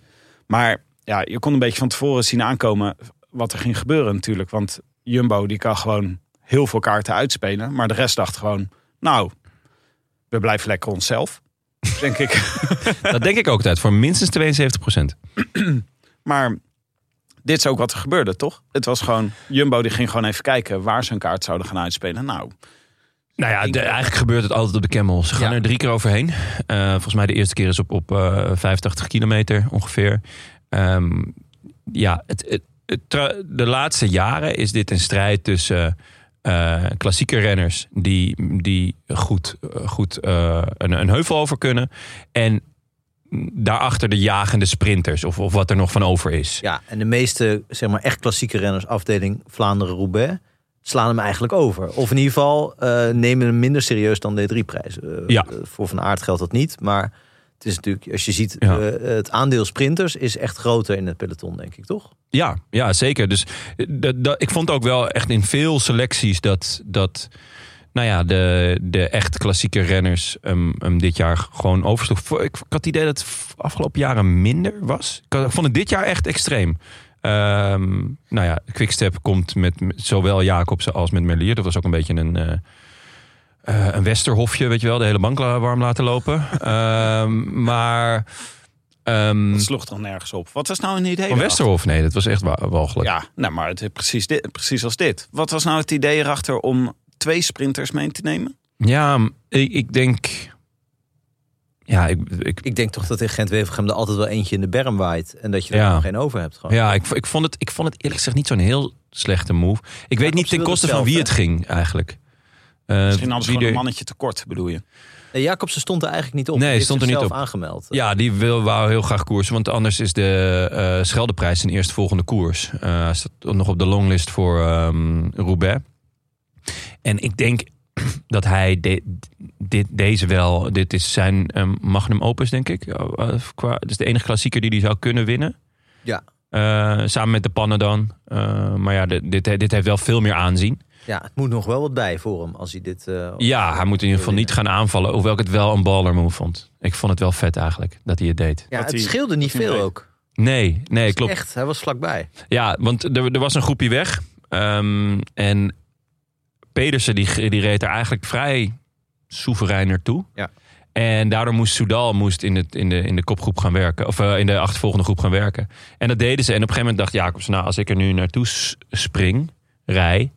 Maar ja, je kon een beetje van tevoren zien aankomen wat er ging gebeuren natuurlijk. Want Jumbo die kan gewoon heel veel kaarten uitspelen. Maar de rest dacht gewoon, nou, we blijven lekker onszelf. Denk ik. Dat denk ik ook altijd. Voor minstens 72 procent. Maar dit is ook wat er gebeurde, toch? Het was gewoon, Jumbo die ging gewoon even kijken waar ze een kaart zouden gaan uitspelen. Nou, Nou ja, de- eigenlijk gebeurt het altijd op de Camel. Ze gaan Ja. er drie keer overheen. Eh, volgens mij de eerste keer is op, op eh 85 kilometer ongeveer. Ehm, ja, het, het, de laatste jaren is dit een strijd tussen eh, klassieke renners... die, die goed, goed eh, een, een heuvel over kunnen... en daarachter de jagende sprinters of, of wat er nog van over is. Ja, en de meeste zeg maar, echt klassieke renners, afdeling Vlaanderen-Roubaix, slaan hem eigenlijk over. Of in ieder geval eh, nemen hem minder serieus dan de D3-prijs. Ja. voor Van Aert geldt dat niet, maar is natuurlijk, als je ziet, Ja. eh, het aandeel sprinters is echt groter in het peloton, denk ik, toch? Ja, ja zeker. Dus eh, ik vond ook wel echt in veel selecties dat, dat nou ja, de, de echt klassieke renners hem, hem dit jaar gewoon oversloeg. Ik, ik had het idee dat het afgelopen jaren minder was. Ik vond het dit jaar echt extreem. Ehm, nou ja, Quickstep komt met, met zowel Jacobsen als met Merlier. Dat was ook een beetje een, eh, eh, een westerhofje, weet je wel. De hele bank warm laten lopen. Ehm, maar... ehm, dat sloeg toch nergens op. Wat was nou een idee? van? Westerhof? Nee, dat was echt wa- walgelijk. Ja, nou, maar het is precies, dit, precies als dit. Wat was nou het idee erachter om twee sprinters mee te nemen? Ja, ik, ik denk. Ja, ik, ik, Ik denk toch dat in Gent-Wevelgem er altijd wel eentje in de berm waait en dat je er Ja. nog geen over hebt. Gewoon. ja ik, ik, vond het, ik vond het eerlijk gezegd niet zo'n heel slechte move. Ik weet niet ten koste van wie hè? het ging eigenlijk. Eh, Misschien hadden ze gewoon een mannetje tekort, bedoel je? Nee, Jacobsen stond er eigenlijk niet op. Nee, stond er niet op. aangemeld. Ja, die wil, wou heel graag koersen. Want anders is de eh Scheldeprijs zijn eerstvolgende koers. Eh, Hij staat nog op de longlist voor ehm, Roubaix. En ik denk dat hij de- dit, deze wel... Dit is zijn ehm, magnum opus, denk ik. Qua, het is de enige klassieker die hij zou kunnen winnen. Ja. Eh, samen met de pannen dan. Eh, maar ja, dit, dit, dit heeft wel veel meer aanzien. Ja, het moet nog wel wat bij voor hem als hij dit... eh, Ja, hij moet in ieder geval niet gaan aanvallen. Hoewel ik het wel een baller move vond. Ik vond het wel vet eigenlijk, dat hij het deed. Ja, Dat het hij- scheelde niet veel ook. Nee, nee, klopt. Echt, hij was vlakbij. Ja, want er, er was een groepje weg. Ehm, en Pedersen die, die reed er eigenlijk vrij soeverein naartoe. Ja. En daardoor moest Soudal moest in, het, in, de, in de kopgroep gaan werken. Of eh, in de achtervolgende groep gaan werken. En dat deden ze. En op een gegeven moment dacht Jacobs, nou, als ik er nu naartoe spring, rij.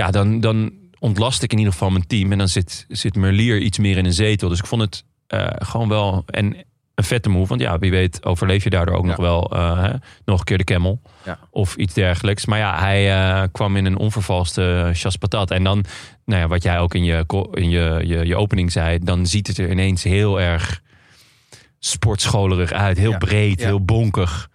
Ja, dan, dan ontlast ik in ieder geval mijn team. En dan zit, zit Merlier iets meer in een zetel. Dus ik vond het eh, gewoon wel en een vette move. Want ja, wie weet overleef je daardoor ook nog wel eh, hè, nog een keer de camel. Ja. Of iets dergelijks. Maar ja, hij eh, kwam in een onvervalste chas patat. En dan, nou ja, wat jij ook in je, in je, je, je opening zei... dan ziet het er ineens heel erg sportscholerig uit. Heel Ja. breed, heel bonkig.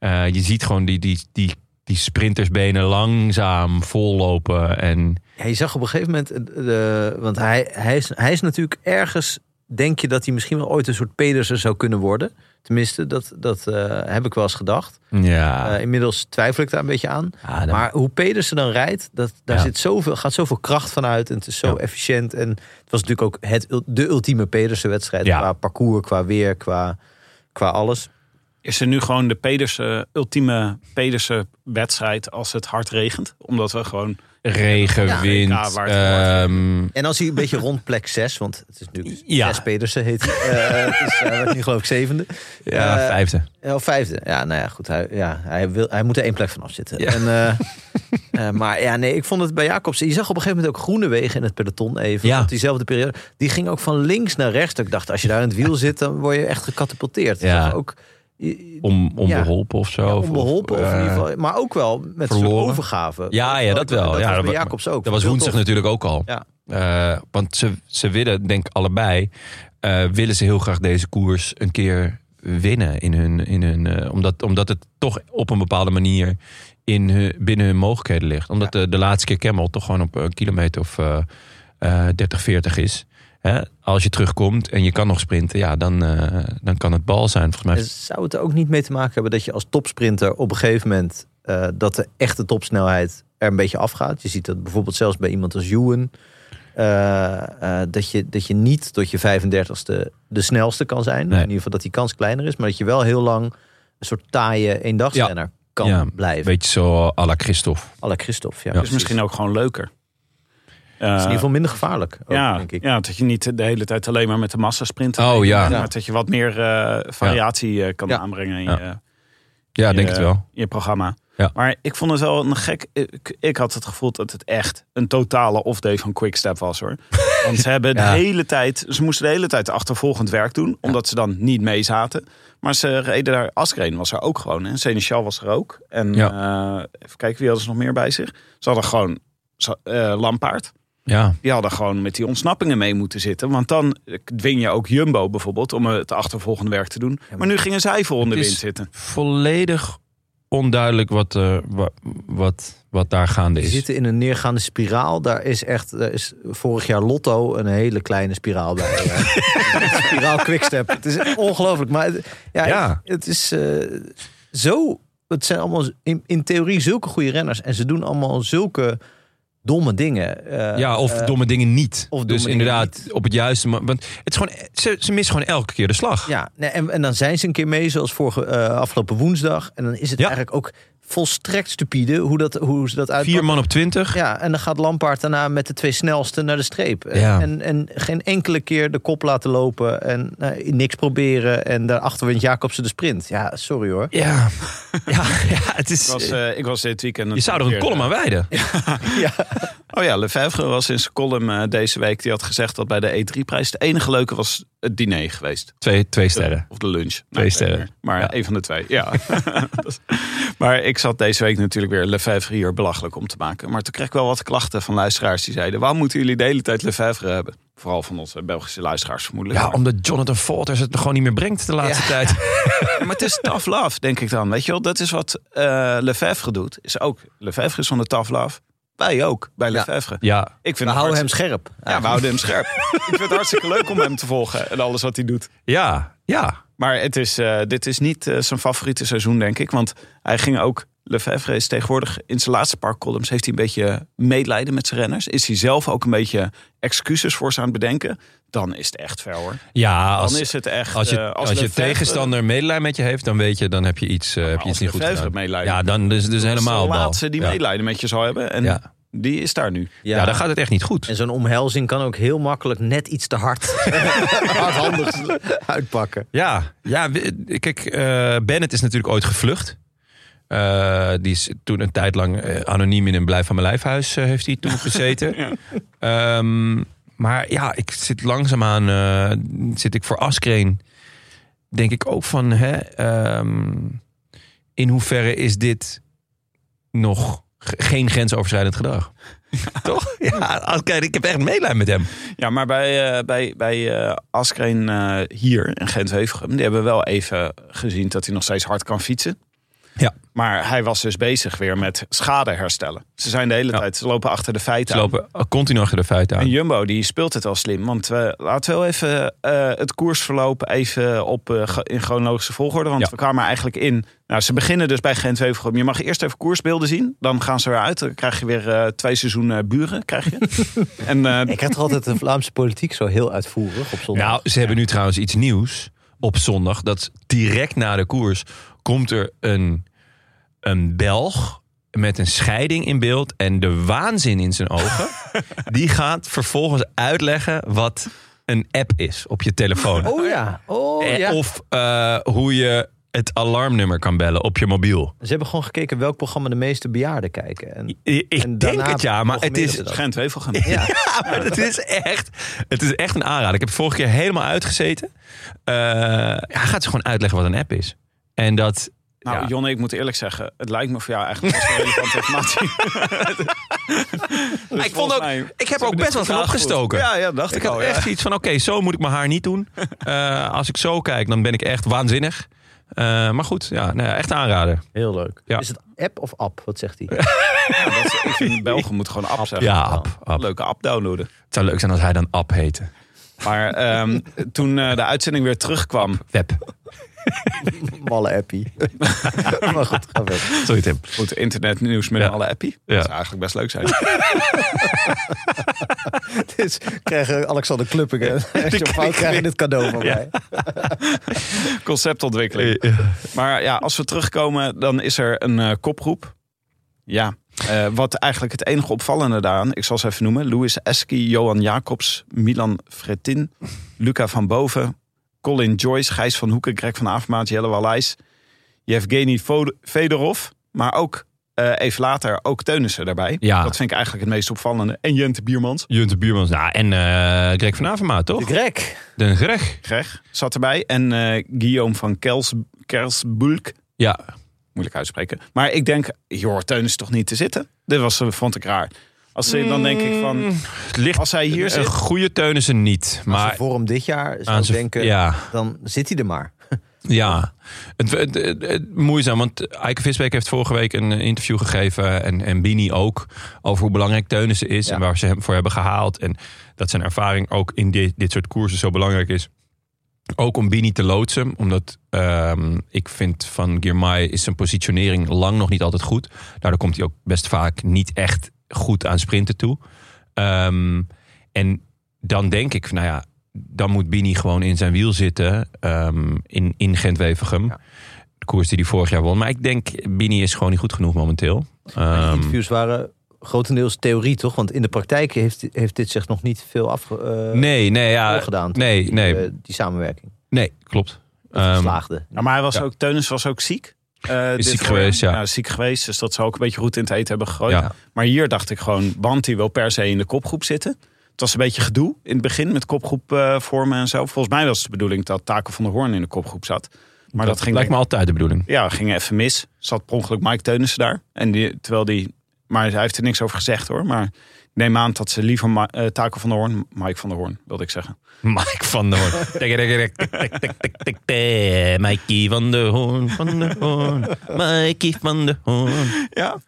Je ziet gewoon die, die, die, die sprintersbenen langzaam vollopen. En Ja, je zag op een gegeven moment, de, want hij, hij, is, hij is natuurlijk ergens, denk je dat hij misschien wel ooit een soort Pedersen zou kunnen worden. Tenminste, dat, dat eh, heb ik wel eens gedacht. ja, Eh, inmiddels twijfel ik daar een beetje aan. Ah, dan- Maar hoe Pedersen dan rijdt, dat, daar Ja. zit zoveel, gaat zoveel kracht van uit. En het is zo Ja. efficiënt. En het was natuurlijk ook het, de ultieme Pedersen-wedstrijd. Ja. Qua parcours, qua weer, qua, qua alles. Is er nu gewoon de Pedersen, ultieme Pedersen wedstrijd als het hard regent? Omdat we gewoon... regen, Ja, wind. Ehm, En als hij een beetje rond plek 6, want het is natuurlijk Ja. 6 Pedersen heet hij. Eh, dus hij werd nu geloof ik zevende. ja, Eh, vijfde. Ja, Of vijfde. Ja, nou ja, goed. Hij, ja, hij, wil, hij moet er één plek van afzitten. Ja. En, eh, eh, maar ja, nee, ik vond het bij Jacobsen. Je zag op een gegeven moment ook Groenewegen in het peloton even. Ja. Op diezelfde periode. Die ging ook van links naar rechts. Ik dacht, als je daar in het wiel zit, dan word je echt gecatapulteerd. Ja. Ook, Om, onbeholpen of zo. ja, of- onbeholpen. Of, of, in eh, ieder geval, maar ook wel met verloren. overgave. Ja, ja, dat wel. Dat Ja, was bij Jacobs ook. Dat was woensdag tof. natuurlijk ook al. Ja. Eh, want ze, ze willen, denk ik allebei, eh, willen ze heel graag deze koers een keer winnen. In hun, in hun, omdat, omdat het toch op een bepaalde manier in hun, binnen hun mogelijkheden ligt. Omdat de, de laatste keer Camel toch gewoon op een kilometer of eh, eh, 30, 40 is. Hè? Als je terugkomt en je kan nog sprinten, ja, dan, eh, dan kan het bal zijn. Volgens mij Zou het er ook niet mee te maken hebben dat je als topsprinter op een gegeven moment eh, dat de echte topsnelheid er een beetje afgaat? Je ziet dat bijvoorbeeld zelfs bij iemand als Ewan. eh, eh, dat, je, dat je niet tot je 35ste de snelste kan zijn. Nee. In ieder geval dat die kans kleiner is. Maar dat je wel heel lang een soort taaie eendagsrenner kan Ja, blijven. een beetje zo à la Christophe. Alle Christophe. Ja, Ja. is misschien ook gewoon leuker. Het is in Eh, ieder geval minder gevaarlijk. Ook, ja, denk ik. ja, dat je niet de hele tijd alleen maar met de massa sprint. Oh, ja. Maar dat je wat meer eh, variatie eh, kan aanbrengen in Ja. je, Ja, je- denk het wel. je programma. Ja. Maar ik vond het wel een gek. Ik, ik had het gevoel dat het echt een totale off-day van Quickstep was hoor. Want ze hebben de Ja. hele tijd. Ze moesten de hele tijd achtervolgend werk doen. Omdat ze dan niet mee zaten. Maar ze reden daar. Askreen was er ook gewoon. En Seneschal was er ook. En eh, even kijken, wie hadden ze nog meer bij zich? Ze hadden gewoon eh, Lampaard. Ja, Die hadden gewoon met die ontsnappingen mee moeten zitten. Want dan dwing je ook Jumbo bijvoorbeeld om het achtervolgende werk te doen. Maar nu gingen zij vol in de Het is- wind zitten. volledig onduidelijk wat, eh, wa- wat, wat daar gaande We is. zitten in een neergaande spiraal. Daar is echt, daar is vorig jaar Lotto een hele kleine spiraal bij. eh. spiraal quickstep. Het is ongelooflijk. Maar het- ja, Ja. het is eh, zo. Het zijn allemaal in, in theorie zulke goede renners. En ze doen allemaal zulke domme dingen. Eh, Ja, of eh, domme dingen niet. of dus inderdaad, niet. op het juiste moment. Want het is gewoon, ze, ze missen gewoon elke keer de slag. Ja, nee, en, en dan zijn ze een keer mee, zoals vorige eh, afgelopen woensdag. En dan is het Ja. eigenlijk ook volstrekt stupide hoe, dat, hoe ze dat uitpakken. Vier man op twintig. Ja, en dan gaat Lampaard daarna met de twee snelste naar de streep. En- Ja. En, en geen enkele keer de kop laten lopen en eh, niks proberen. En daarachter wint Jacobsen de sprint. Ja, sorry hoor. Ja. ja, ja, het is... Ik was, eh, ik was dit weekend. je zou er een column eh, aan wijden. Oh ja, Lefebvre was in zijn column eh, deze week. Die had gezegd dat bij de E3-prijs het enige leuke was het diner geweest. Twee, twee sterren. Of de lunch. Twee Nou, sterren. Maar Ja. een van de twee, ja. Maar ik zat deze week natuurlijk weer Lefebvre hier belachelijk om te maken. Maar toen kreeg ik wel wat klachten van luisteraars die zeiden... waarom moeten jullie de hele tijd Lefebvre hebben? Vooral van onze Belgische luisteraars vermoedelijk. Ja, Maar- omdat Jonathan Walters het gewoon niet meer brengt de laatste tijd. Ja, maar het is tough love, denk ik dan. Weet je wel, dat is wat eh Lefebvre doet. Is ook, Lefebvre is van de tough love. Wij ook, bij Ja. Lefebvre. Ja, Ik vind We houden hem scherp. Ja, we houden hem scherp. ik vind het hartstikke leuk om hem te volgen en alles wat hij doet. ja, ja. Maar het is, eh, dit is niet eh, zijn favoriete seizoen, denk ik. Want hij ging ook. Lefebvre is tegenwoordig in zijn laatste paar columns. heeft hij een beetje medelijden met zijn renners. Is hij zelf ook een beetje excuses voor ze aan het bedenken. Dan is het echt ver hoor. Ja, Dan als, is het echt. als je, eh, als Lefebvre- tegenstander medelijden met je heeft, dan weet je, dan heb je iets, eh, heb je als iets niet goed gedaan. medelijden- Ja, dan is dus is helemaal de bal. laatste die ja. medelijden met je zou hebben. En Ja. Die is daar nu. Ja, dan gaat het echt niet goed. En zo'n omhelzing kan ook heel makkelijk net iets te hard hardhandig uitpakken. Ja, ja kijk, eh, Bennett is natuurlijk ooit gevlucht. Eh, die is toen een tijd lang eh, anoniem in een blijf van mijn lijfhuis eh, heeft hij toen gezeten. Ehm, maar ja, ik zit langzaamaan, zit ik voor Askreen, denk ik ook van, hè, ehm, in hoeverre is dit nog geen grensoverschrijdend gedrag? Toch? Ja, ik heb echt medelijden met hem. Ja, maar bij, bij, bij eh Askreen hier in Gent-Wevelgem... die hebben wel even gezien dat hij nog steeds hard kan fietsen. Ja. Maar hij was dus bezig weer met schade herstellen. Ze zijn de hele Ja. tijd, ze lopen achter de feiten Ze aan. lopen continu achter de feiten aan. En Jumbo die speelt het al slim. Want we laten we wel even eh, het koersverloop even op, eh, in chronologische volgorde. Want Ja. we kwamen eigenlijk in. Nou, ze beginnen dus bij Gent Wevelgem. Je mag eerst even koersbeelden zien. Dan gaan ze eruit. Dan krijg je weer eh, twee seizoenen buren. Krijg je. en eh, Ik heb toch altijd de Vlaamse politiek zo heel uitvoerig op zondag. Nou, ze hebben nu trouwens iets nieuws op zondag. Dat direct na de koers komt er een, een Belg met een scheiding in beeld en de waanzin in zijn ogen. Die gaat vervolgens uitleggen wat een app is op je telefoon. oh ja, oh Eh, ja. Of eh, hoe je het alarmnummer kan bellen op je mobiel. Ze hebben gewoon gekeken welk programma de meeste bejaarden kijken. En, Ik en denk het ja, maar het is. Gent Wevelgem. Ja. Ja, maar het is echt, het is echt een aanrader. Ik heb het vorige keer helemaal uitgezeten. Eh, hij gaat ze gewoon uitleggen wat een app is. En dat. Nou, ja, Jonne, ik moet eerlijk zeggen, het lijkt me voor jou eigenlijk best wel relevante informatie. Dus ik, vond volgens ook, mij ik heb er ook best wel van opgestoken. Ja, ja, dacht ik, ik had al. ja. echt iets van: oké, zo moet ik mijn haar niet doen. Eh, als ik zo kijk, dan ben ik echt waanzinnig. Eh, maar goed, ja, nou ja, echt aanrader. Heel leuk. Ja. Is het app of app? Wat zegt hij? Ja, dat is- ik vind Belgen moet gewoon app zeggen. Ja, app, app. Leuke app downloaden. Het zou leuk zijn als hij dan app heette. Maar ehm, toen eh, de uitzending weer terugkwam, Web. Malle appie. maar goed, ga. Sorry Tim. goed, internetnieuws met Ja. alle appie. Ja. Dat zou eigenlijk best leuk zijn. Dus krijgen Alexander Kluppingen en Fout krijgen dit cadeau van mij. Conceptontwikkeling. Maar ja, als we terugkomen, dan is er een eh, kopgroep. Ja, eh, wat eigenlijk het enige opvallende daaraan, ik zal ze even noemen. Louis Eski, Johan Jacobs, Milan Fretin, Luca van Boven, Colin Joyce, Gijs van Hoeken, Greg van Avermaat, Jelle Wallijs, Yevgeny Fedorov, maar ook eh, even later ook Teunissen daarbij. Ja. Dat vind ik eigenlijk het meest opvallende. En Jente Biermans, Junte Buurmans. Nou, en eh Greg van Avermaat, toch? De Greg. De Greg. Greg, zat erbij. En eh, Guillaume van Kels, Kelsbulk, Ja, moeilijk uitspreken. Maar ik denk, joh, Teun is toch niet te zitten? Dit was, vond ik raar. Als ze, dan denk ik van, het ligt als hij hier een zit... goede Teunissen niet. Maar voor hem dit jaar zou zijn- denken, ja, dan zit hij er maar. Ja, het, het, het, het- moeizaam. Want Eike Visbeek heeft vorige week een interview gegeven. En, en Bini ook. Over hoe belangrijk Teunissen is. Ja. En waar ze hem voor hebben gehaald. En dat zijn ervaring ook in dit, dit soort koersen zo belangrijk is. Ook om Bini te loodsen. Omdat ehm, ik vind van Girmay is zijn positionering lang nog niet altijd goed. Daardoor komt hij ook best vaak niet echt goed aan sprinten toe. Ehm, en dan denk ik, nou ja, dan moet Bini gewoon in zijn wiel zitten ehm, in, in Gent-Wevelgem. Ja. De koers die hij vorig jaar won. Maar ik denk, Bini is gewoon niet goed genoeg momenteel. Maar die Ehm, interviews waren grotendeels theorie, toch? Want in de praktijk heeft, heeft dit zich nog niet veel afge, eh, nee, nee, ja, gedaan. nee, die, nee, eh, die samenwerking. nee, klopt. Dat Ehm, slaagde. Ja, maar hij was Ja. ook, Teunis was ook ziek. Eh, dit ziek geweest, ja. ziek geweest, dus dat zou ook een beetje goed in het eten hebben gegooid. Ja. Maar hier dacht ik gewoon, want hij wil per se in de kopgroep zitten. Het was een beetje gedoe in het begin met kopgroep eh, vormen en zo. Volgens mij was het de bedoeling dat Taco van der Hoorn in de kopgroep zat. Maar dat, ging lijkt me altijd de bedoeling. Ja, ging even mis. Zat per ongeluk Mike Teunissen daar. En die, terwijl die, maar hij heeft er niks over gezegd hoor. Maar ik neem aan dat ze liever Ma- eh, Taco van der Hoorn, Mike van der Hoorn wilde ik zeggen. Mike van der Hoorn. Tik, tik, tik, tik, tik, tik, tik, tik. Mikey van der Hoorn, van der Hoorn. Mikey van der Hoorn. Ja,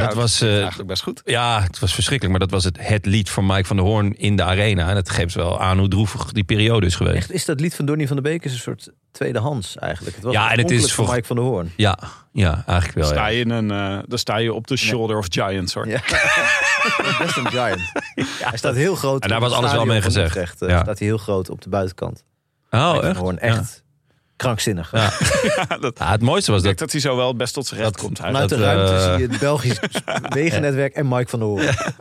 Ja, dat was... eh, eigenlijk best goed. Ja, het was verschrikkelijk. Maar dat was het, het lied van Mike van der Hoorn in de arena. En dat geeft wel aan hoe droevig die periode is geweest. Echt, is dat lied van Donny van der Beek is een soort tweedehands eigenlijk. Het was Ja, en het is voor- Mike van der Hoorn. Ja, ja eigenlijk wel. sta Ja. je in een, eh, dan sta je op de shoulder of giants hoor. Ja. Best een giant. hij staat heel groot. En daar was alles wel mee gezegd. Utrecht, eh, Ja. Staat hij heel groot op de buitenkant. Oh, Mike van echt? der Hoorn, Ja. Krankzinnig. Ja. Ja, dat, Ja, het mooiste was ik dat... dat hij zo wel best tot zijn recht komt. Eigenlijk. de ruimte eh, zie je het Belgisch wegennetwerk en Mike van der Hoorn. Ja,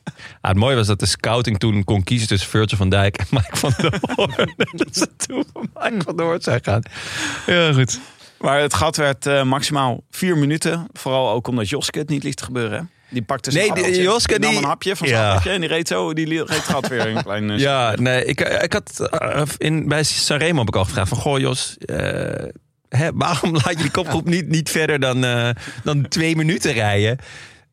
het mooie was dat de scouting toen kon kiezen tussen Virgil van Dijk en Mike van der Hoorn. dat ze toen voor Mike van der Hoorn zijn gaan. Ja, goed. Maar het gat werd eh, maximaal vier minuten. Vooral ook omdat Joske het niet liet gebeuren. hè. Die pakte zijn Nee, die- Joske, nam die- een hapje van zijn Ja. appeltje en die reed zo, die reed het gat weer een klein... eh, Ja, nee, ik, ik had eh, in, bij Sanremo heb ik al gevraagd van... Goh Jos, eh, hè, waarom laat je die kopgroep niet, niet verder dan, eh, dan twee minuten rijden?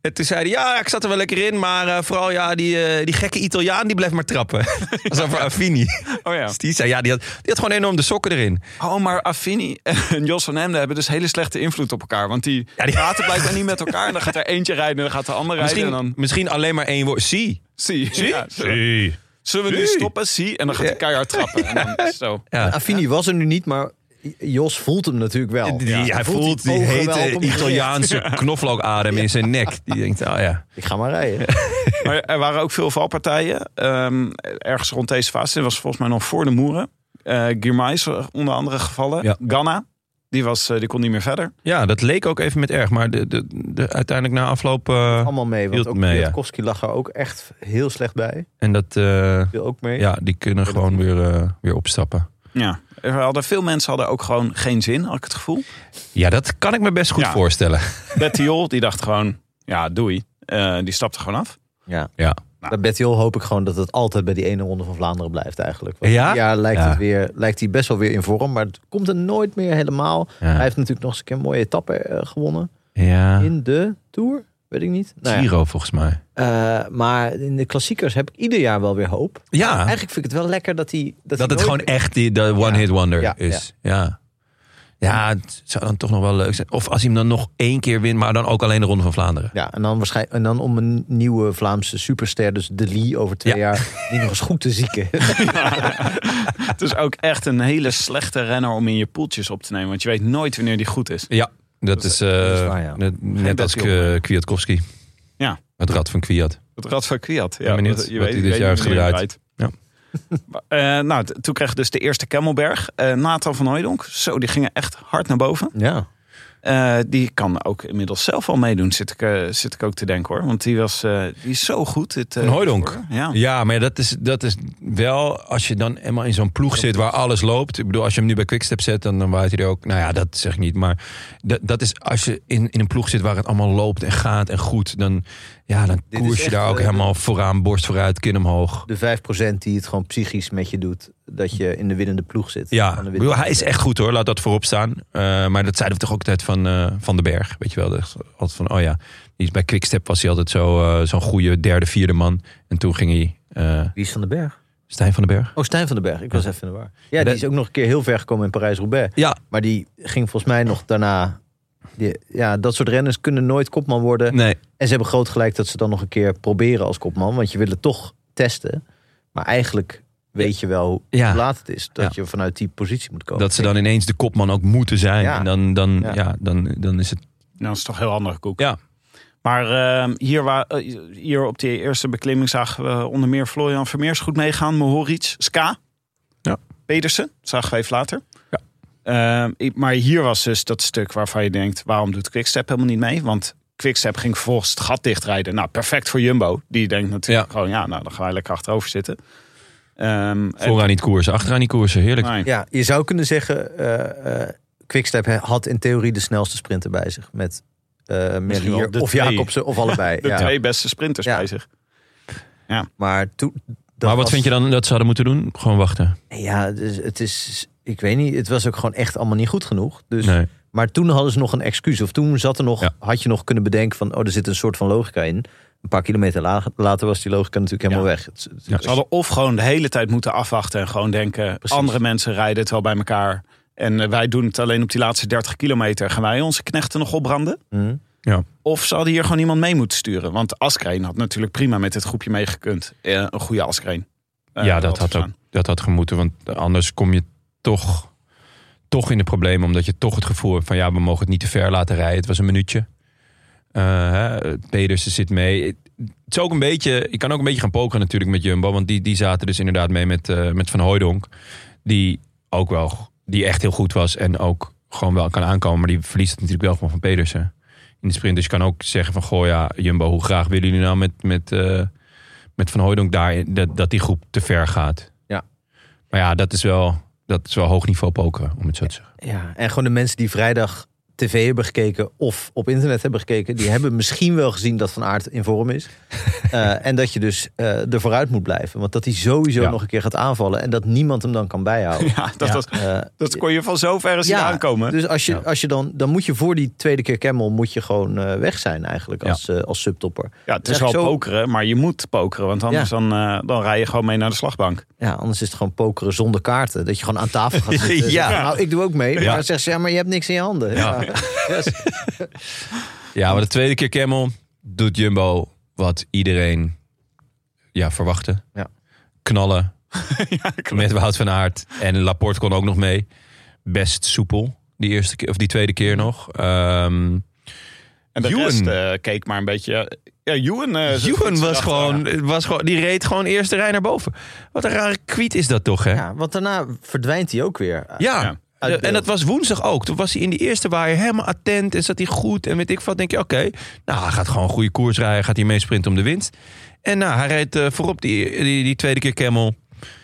En toen zei hij, ja, ik zat er wel lekker in... maar eh, vooral ja, die, eh, die gekke Italiaan, die blijft maar trappen. Dat was over Affini. Oh ja. Dus die zei, ja, die had, die had gewoon enorm de sokken erin. Oh, maar Affini en Jos van Hemden hebben dus hele slechte invloed op elkaar. Want die, Ja, die- praten blijkbaar niet met elkaar. En dan gaat er eentje rijden en dan gaat de ander rijden. Misschien, En dan misschien alleen maar één woord. Zie. zie Zie? Ja, zullen, zullen we nu stoppen? Zie. En dan gaat hij keihard trappen. En dan is zo. Ja. Affini was er nu niet, maar Jos voelt hem natuurlijk wel. Die, Ja, hij voelt die hete. Italiaanse knoflookadem in zijn nek. Die denkt, oh ja. Ik ga maar rijden. Maar er waren ook veel valpartijen. Ehm, ergens rond deze fase. Dit was volgens mij nog voor de Moeren. Eh Girmay onder andere gevallen. Ja. Ganna. Die, was, eh, die kon niet meer verder. Ja, dat leek ook even met erg. Maar de, de, de, uiteindelijk na afloop... eh, Allemaal mee, want ook mee, ja. Kwiatkowski lag er ook echt heel slecht bij. en dat... eh, Viel ook mee. ja, die kunnen gewoon weer, eh, weer opstappen. Ja. Er hadden, veel mensen hadden ook gewoon geen zin, had ik het gevoel. Ja, dat kan ik me best goed Ja. voorstellen. Bettiol, die dacht gewoon, ja, doei. Eh, die stapte gewoon af. Ja. Ja. Bij Bettiol hoop ik gewoon dat het altijd bij die ene ronde van Vlaanderen blijft eigenlijk. Want Ja? dit jaar lijkt, Ja. Het weer, lijkt hij best wel weer in vorm, maar het komt er nooit meer helemaal. Ja. Hij heeft natuurlijk nog eens een keer een mooie etappe eh, gewonnen. Ja. In de Tour, weet ik niet. Nou ja. Giro volgens mij. Eh, maar in de klassiekers heb ik ieder jaar wel weer hoop. Ja, Eigenlijk vind ik het wel lekker dat hij... Dat, dat hij het gewoon echt die, de one-hit wonder Ja, is. Ja. ja, het zou dan toch nog wel leuk zijn. Of als hij hem dan nog één keer wint, maar dan ook alleen de Ronde van Vlaanderen. Ja, en dan, waarschijnlijk, en dan om een nieuwe Vlaamse superster, dus De Lee over twee Ja. jaar, die nog eens goed te zieken. Het is ook echt een hele slechte renner om in je poeltjes op te nemen. Want je weet nooit wanneer die goed is. Ja, dat, is, eh, is waar, ja. net, als K- Kwiatkowski. Ja. Het rad van Kwiat. Het Rad van Kwiat. ben benieuwd wat- wat hij dit weet jaar heeft gedraaid. rijdt. Eh, nou, toen kreeg je dus de eerste Kemmelberg. Eh Nathan van Hooijdonk. Zo, die gingen echt hard naar boven. Ja. Eh, die kan ook inmiddels zelf al meedoen, zit ik, eh, zit ik ook te denken hoor. Want die, was, eh, die is zo goed. Dit, Van Hooijdonk? voor- Ja. Ja, maar dat is, dat is wel als je dan eenmaal in zo'n ploeg zit waar alles loopt. Ik bedoel, als je hem nu bij Quickstep zet, dan, dan waait hij er ook. Nou ja, dat zeg ik niet. Maar dat, dat is als je in, in een ploeg zit waar het allemaal loopt en gaat en goed. Dan, ja, dan koers je daar ook eh, helemaal vooraan, borst vooruit, kin omhoog. De 5% die het gewoon psychisch met je doet, dat je in de winnende ploeg zit. Ja, de bedoel, hij is echt goed hoor, laat dat voorop staan. Eh, maar dat zeiden we toch ook altijd van, eh, van den Berg. Weet je wel, dat altijd van, oh ja, die is bij Quickstep was hij altijd zo, zo'n goede derde, vierde man. En toen ging hij, Wie is van den Berg? Stijn van den Berg. Oh, Stijn van den Berg. Ik was even in de war. Ja, die is ook nog een keer heel ver gekomen in Parijs-Roubaix. Ja, Maar die ging volgens mij nog daarna... Die, ja, dat soort renners kunnen nooit kopman worden. nee. En ze hebben groot gelijk dat ze dan nog een keer proberen als kopman. Want je wil het toch testen. Maar eigenlijk weet je wel hoe Ja. laat het is. Dat Ja. je vanuit die positie moet komen. Dat ze dan ineens de kopman ook moeten zijn. Ja. En dan, dan, Ja. ja. dan, dan is het. Nou, dat is toch heel andere koek. Ja. Maar eh, hier, wa- eh, hier op die eerste beklimming zagen we onder meer Florian Vermeers goed meegaan. Mohoric, Ska. Ja. Pedersen, zagen we even later. Ja. Eh, ik- maar hier was dus dat stuk waarvan je denkt... waarom doet Quickstep helemaal niet mee? Want Quickstep ging vervolgens het gat dichtrijden. Nou, perfect voor Jumbo. Die denkt natuurlijk Ja. gewoon... ja, nou, dan gaan wij lekker achterover zitten. Ehm, Vooraan niet koersen, achteraan niet koersen. Heerlijk. Nee. Ja, je zou kunnen zeggen... eh eh Quickstep had in theorie de snelste sprinter bij zich. Met eh wel Merlier of twee. Jacobsen of allebei. De ja. twee beste sprinters Ja. bij zich. Maar, toen, maar wat was- vind je dan dat ze hadden moeten doen? Gewoon wachten. Ja, dus het is... Ik weet niet, het was ook gewoon echt allemaal niet goed genoeg. Dus, Nee. Maar toen hadden ze nog een excuus. Of toen zat er nog, Ja. had je nog kunnen bedenken van... oh, er zit een soort van logica in. Een paar kilometer la- later was die logica natuurlijk helemaal weg. Het, het- Ja. Ze hadden of gewoon de hele tijd moeten afwachten en gewoon denken... Precies. andere mensen rijden het wel bij elkaar. En eh, wij doen het alleen op die laatste 30 kilometer. Gaan wij onze knechten nog opbranden? Hm. Of ze hadden hier gewoon iemand mee moeten sturen. Want Askreen had natuurlijk prima met dit groepje meegekund. Eh, een goede Askreen. eh, ja, dat had, ook, dat had gemoeten. Want anders kom je toch, toch in de problemen. Omdat je toch het gevoel hebt van ja, we mogen het niet te ver laten rijden. Het was een minuutje. Eh, hè, Pedersen zit mee. Het is ook een beetje, je kan ook een beetje gaan pokeren natuurlijk met Jumbo. Want die, die zaten dus inderdaad mee met, eh, met Van Hooijdonk. Die ook wel die echt heel goed was en ook gewoon wel kan aankomen. Maar die verliest het natuurlijk wel gewoon van Pedersen in de sprint. Dus je kan ook zeggen van, goh ja, Jumbo, hoe graag willen jullie nou met, met, eh, met Van Hooydonk daar, dat, dat die groep te ver gaat. Ja. Maar ja, dat is wel, dat is wel hoog niveau pokeren, om het zo te zeggen. Ja, en gewoon de mensen die vrijdag tv hebben gekeken of op internet hebben gekeken, die hebben misschien wel gezien dat Van Aert in vorm is. Eh, en dat je dus eh er vooruit moet blijven. Want dat hij sowieso Ja. nog een keer gaat aanvallen en dat niemand hem dan kan bijhouden. Ja, dat, Ja. Was, Eh, dat kon je van zover zien aankomen. Dus als je, Ja. als je dan, dan moet je voor die tweede keer Camel moet je gewoon weg zijn eigenlijk als, als subtopper. Ja, het is Zeg wel zo- pokeren, maar je moet pokeren. Want anders dan, dan rij je gewoon mee naar de slagbank. Ja, anders is het gewoon pokeren zonder kaarten. Dat je gewoon aan tafel gaat zitten. en Ja. Nou, ik doe ook mee. Maar Ja. dan zegt ze, ja, maar je hebt niks in je handen. Ja. Yes. Ja, maar de tweede keer Camel doet Jumbo wat iedereen ja, verwachtte. Ja. Knallen met Wout van Aert. En Laporte kon ook nog mee. Best soepel, die, eerste keer, of die tweede keer nog. Ehm En de Ewan. rest eh, keek maar een beetje... Ja, Ewan, eh, Ewan was gewoon, was gewoon, die reed gewoon eerst de rij naar boven. Wat een rare kwiet is dat toch, hè? ja, want daarna verdwijnt hij ook weer. Ja, Ja. De- en dat was woensdag ook. Toen was hij in die eerste waaier helemaal attent en zat hij goed. En weet ik wat, denk je, oké, nou, hij gaat gewoon een goede koers rijden. Gaat hij meesprinten om de winst. En nou, hij reed eh, voorop die, die, die tweede keer Camel.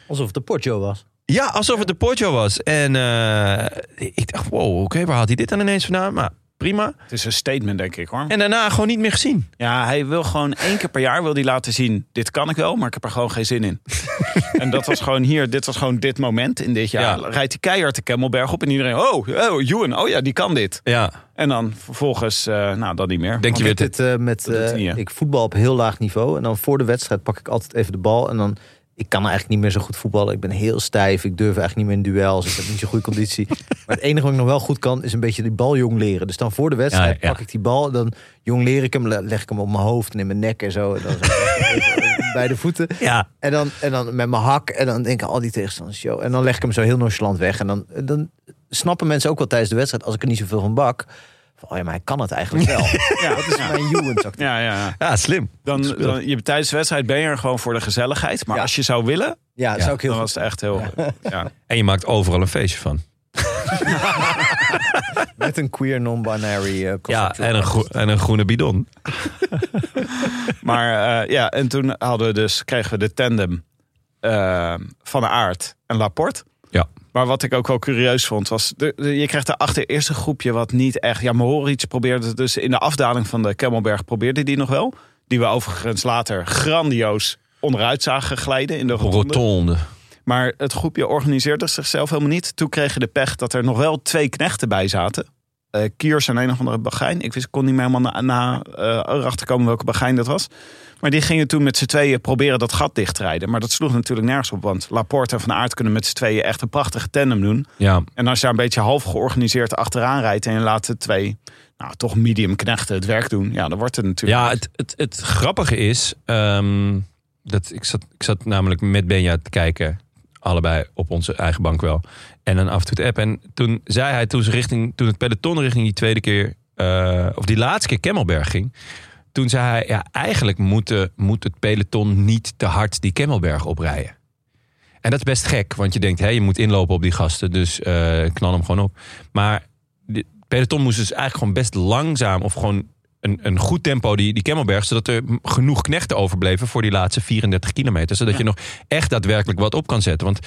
Alsof het de Porto was. Ja, alsof het de Porto was. En eh, ik dacht, wow, oké, waar had hij dit dan ineens vandaan? Maar prima. Het is een statement, denk ik hoor. En daarna gewoon niet meer gezien. Ja, hij wil gewoon één keer per jaar wil hij laten zien... dit kan ik wel, maar ik heb er gewoon geen zin in. en dat was gewoon hier, dit was gewoon dit moment in dit jaar. Ja. Rijdt hij keihard de Kemmelberg op en iedereen... oh, oh, Ewan, oh ja, die kan dit. Ja, En dan vervolgens, eh, nou, dat niet meer. denk je weer... dit eh, met, eh, ik voetbal op heel laag niveau. En dan voor de wedstrijd pak ik altijd even de bal. En dan, ik kan eigenlijk niet meer zo goed voetballen. Ik ben heel stijf. Ik durf eigenlijk niet meer in duels. Ik heb niet zo'n goede conditie. Maar het enige wat ik nog wel goed kan, is een beetje die bal jong leren. Dus dan voor de wedstrijd Ja, ja. pak ik die bal. Dan jong leer ik hem, le- leg ik hem op mijn hoofd en in mijn nek en zo. En dan bij de voeten. Ja, En dan, en dan met mijn hak. En dan denken al die tegenstanders, yo. En dan leg ik hem zo heel nonchalant weg. En dan, dan snappen mensen ook wel tijdens de wedstrijd, als ik er niet zoveel van bak. Van, oh ja, maar hij kan het eigenlijk wel. ja, dat is mijn tactiek. Ja, ja, ja. ja slim. Dan, dan, je, tijdens de wedstrijd ben je er gewoon voor de gezelligheid. Maar Ja. als je zou willen, Ja, dat zou ik heel dan goed was het echt heel... Ja. En je maakt overal een feestje van. Met een queer non-binary eh Ja, en een, en een groene bidon. Maar eh, ja, en toen hadden we dus, kregen we de tandem eh, van de Aard en Laporte. Ja. Maar wat ik ook wel curieus vond, was... De, de- je krijgt daarachter eerst een groepje wat niet echt... Ja, Mohoric probeerde dus in de afdaling van de Kemmelberg... probeerde die nog wel. Die we overigens later grandioos onderuit zagen glijden in de rotonde. Rotonde. Maar het groepje organiseerde zichzelf helemaal niet. Toen kregen de pech dat er nog wel twee knechten bij zaten. Eh Kiers en een of andere bagijn. Ik wist, ik kon niet meer helemaal na, na, eh, erachter komen welke bagijn dat was. Maar die gingen toen met z'n tweeën proberen dat gat dicht te rijden. Maar dat sloeg natuurlijk nergens op. Want Laporte en Van Aert kunnen met z'n tweeën echt een prachtige tandem doen. Ja, En als je daar een beetje half georganiseerd achteraan rijdt... en je laat de twee, nou toch medium knechten het werk doen... ja, dan wordt het natuurlijk... Ja, het, het, het grappige is, ehm, dat ik zat, ik zat namelijk met Benja te kijken, allebei op onze eigen bank wel. En dan af en toe app. En toen zei hij, toen, ze richting, toen het peloton richting die tweede keer, eh, of die laatste keer Kemmelberg ging. Toen zei hij, ja, eigenlijk moet, de- moet het peloton niet te hard die Kemmelberg oprijden. En dat is best gek, want je denkt, hé, je moet inlopen op die gasten, dus eh, knal hem gewoon op. Maar de peloton moest dus eigenlijk gewoon best langzaam of gewoon een, een goed tempo die, die Kemmelberg, zodat er genoeg knechten overbleven voor die laatste 34 kilometer. Zodat je nog echt daadwerkelijk wat op kan zetten. Want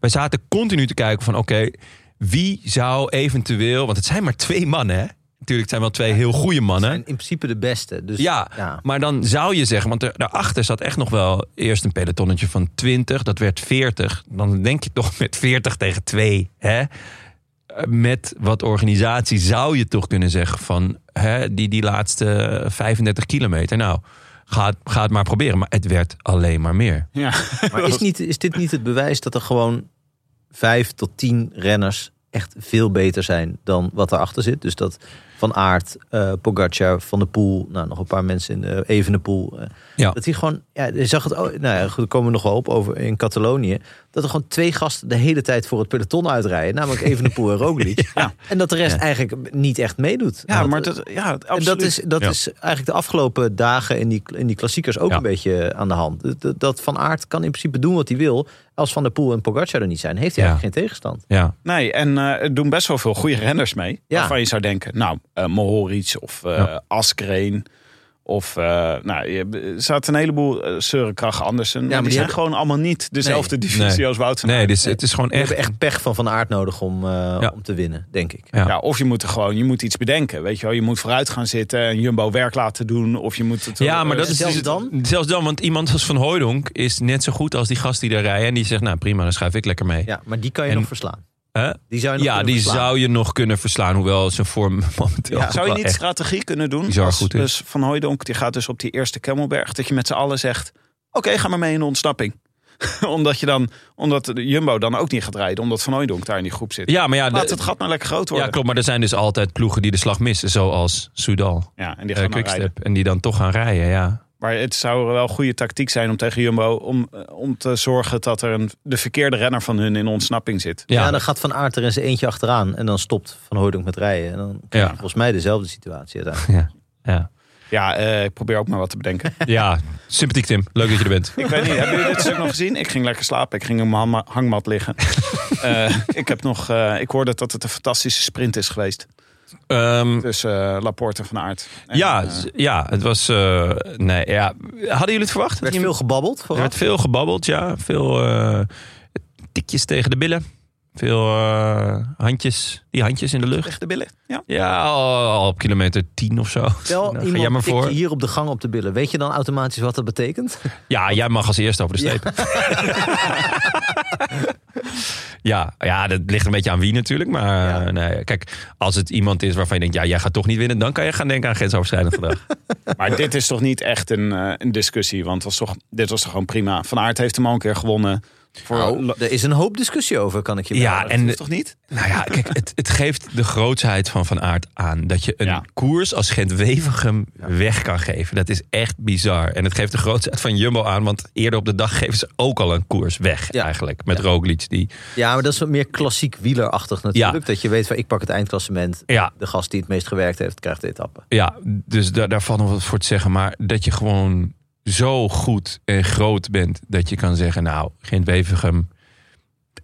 wij zaten continu te kijken van oké, wie zou eventueel, want het zijn maar twee mannen hè. Natuurlijk, zijn wel twee heel goede mannen. zijn in principe de beste. Dus, Ja, ja. maar dan zou je zeggen, want er, daarachter zat echt nog wel eerst een pelotonnetje van 20, dat werd 40. Dan denk je toch met 40 tegen 2, hè? Eh, Met wat organisatie zou je toch kunnen zeggen van hè, die, die laatste 35 kilometer. Nou, ga, het- ga het maar proberen. Maar het werd alleen maar meer. Ja. Maar is, niet, is dit niet het bewijs dat er gewoon vijf tot tien renners echt veel beter zijn dan wat erachter zit? Dus dat Van Aert, eh Pogacar, Van der Poel. Nou, nog een paar mensen in de Evenepoel. eh, Ja. Dat hij gewoon... Ja, je zag het... Nou ja, goed, daar komen we nog wel op over in Catalonië. Dat er gewoon twee gasten de hele tijd voor het peloton uitrijden. Namelijk Evenepoel en Roglic. Ja. En dat de rest Ja. eigenlijk niet echt meedoet. Ja, Dat- maar dat, ja, en absoluut. dat is, dat Ja. is eigenlijk de afgelopen dagen in die, in die klassiekers ook Ja. een beetje aan de hand. Dat- Van Aert kan in principe doen wat hij wil. Als Van der Poel en Pogacar er niet zijn, heeft hij Ja. eigenlijk geen tegenstand. Ja, Nee, en eh, er doen best wel veel goede renners mee. Ja. Waarvan je zou denken, nou, eh Mohoric of eh Ja. Askreen. Of, eh, nou, je, er zaten een heleboel uh, Søren Kragh Andersen. maar maar die, die zijn gewoon allemaal niet dezelfde divisie Nee. als Wout van nee, dus het is gewoon We echt... hebben echt pech van Van Aert nodig om, eh, Ja. om te winnen, denk ik. Ja. Ja, of je moet er gewoon, je moet iets bedenken. Weet je wel, je moet vooruit gaan zitten en Jumbo werk laten doen. Of je moet het. Ja, maar dat eh, is zelfs dus- dan? Zelfs dan, want iemand als Van Hooijdonk is net zo goed als die gast die daar rijden. En die zegt, nou prima, dan schuif ik lekker mee. Ja, maar die kan je En- nog verslaan. Hè? Die zou je nog Ja, die verslaan. zou je nog kunnen verslaan. Hoewel zijn vorm momenteel Ja, zou je niet echt- strategie kunnen doen? bizar als, goed is. Dus Van Hooijdonk die gaat dus op die eerste Kemmelberg. Dat je met z'n allen zegt: Oké, ga maar mee in de ontsnapping. omdat, je dan, omdat de Jumbo dan ook niet gaat rijden. Omdat Van Hooijdonk daar in die groep zit. Ja, maar ja, Laat de- het gat maar lekker groot ja, worden. klopt. Maar er zijn dus altijd ploegen die de slag missen. Zoals Soudal, Ja, en die eh, gaan. Quickstep. En die dan toch gaan rijden, ja. Maar het zou wel goede tactiek zijn om tegen Jumbo... om, eh, om te zorgen dat er een, de verkeerde renner van hun in ontsnapping zit. Ja, Ja, dan gaat Van Aert er in zijn eentje achteraan. En dan stopt Van Hooydonk met rijden. En dan krijg je Ja. volgens mij dezelfde situatie uiteindelijk. ja. Ja, eh, ik probeer ook maar wat te bedenken. ja, sympathiek Tim. Leuk dat je er bent. ik weet niet, hebben jullie dit stuk nog gezien? Ik ging lekker slapen. Ik ging op mijn hangma- hangmat liggen. Eh, ik, heb nog, eh, ik hoorde dat het een fantastische sprint is geweest. Ehm, Tussen eh, Laporte en Van Aert. En, ja, eh, ja, het was... eh, nee, ja. Hadden jullie het verwacht? Er werd veel gebabbeld Er werd veel gebabbeld, ja. Veel eh, tikjes tegen de billen. Veel eh, handjes, die handjes in de lucht. De billen. Ja. Ja, al, al op kilometer 10 of zo. Stel, Nou, ga jij maar voor. hier op de gang op de billen. Weet je dan automatisch wat dat betekent? Ja, jij mag als eerste over de streep. Ja. ja, dat ligt een beetje aan wie natuurlijk. Maar Ja. eh, nee, kijk, als het iemand is waarvan je denkt... ja, jij gaat toch niet winnen... dan kan je gaan denken aan grensoverschrijdend gedrag. Maar dit is toch niet echt een, eh, een discussie. Want het was toch, dit was toch gewoon prima. Van Aert heeft hem al een keer gewonnen. Voor, Nou, er is een hoop discussie over, kan ik je Ja, en- en toch niet? nou ja, kijk, het, het geeft de grootsheid van Van Aert aan. Dat je een Ja. koers als Gent-Wevelgem weg kan geven. Dat is echt bizar. En het geeft de grootsheid van Jumbo aan. Want eerder op de dag geven ze ook al een koers weg Ja. eigenlijk. Met Ja. Roglic. Die, Ja, maar dat is wat meer klassiek wielerachtig natuurlijk. Dat je weet van ik pak het eindklassement. ja, De gast die het meest gewerkt heeft, krijgt de etappe. Ja, dus daar, daar valt nog wat voor te zeggen. Maar dat je gewoon zo goed en groot bent dat je kan zeggen: Nou, Gent Wevergem,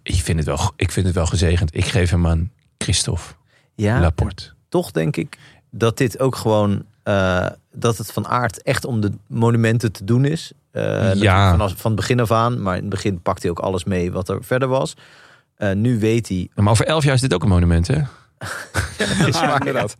ik vind, het wel, ik vind het wel gezegend. Ik geef hem aan Christophe Ja, Laporte. toch denk ik dat dit ook gewoon... eh, dat het van aard echt om de monumenten te doen is. Eh, Vanaf, van het begin af aan. Maar in het begin pakt hij ook alles mee wat er verder was. Eh, nu weet hij... Maar over elf jaar is dit ook een monument, hè? Is waar, inderdaad.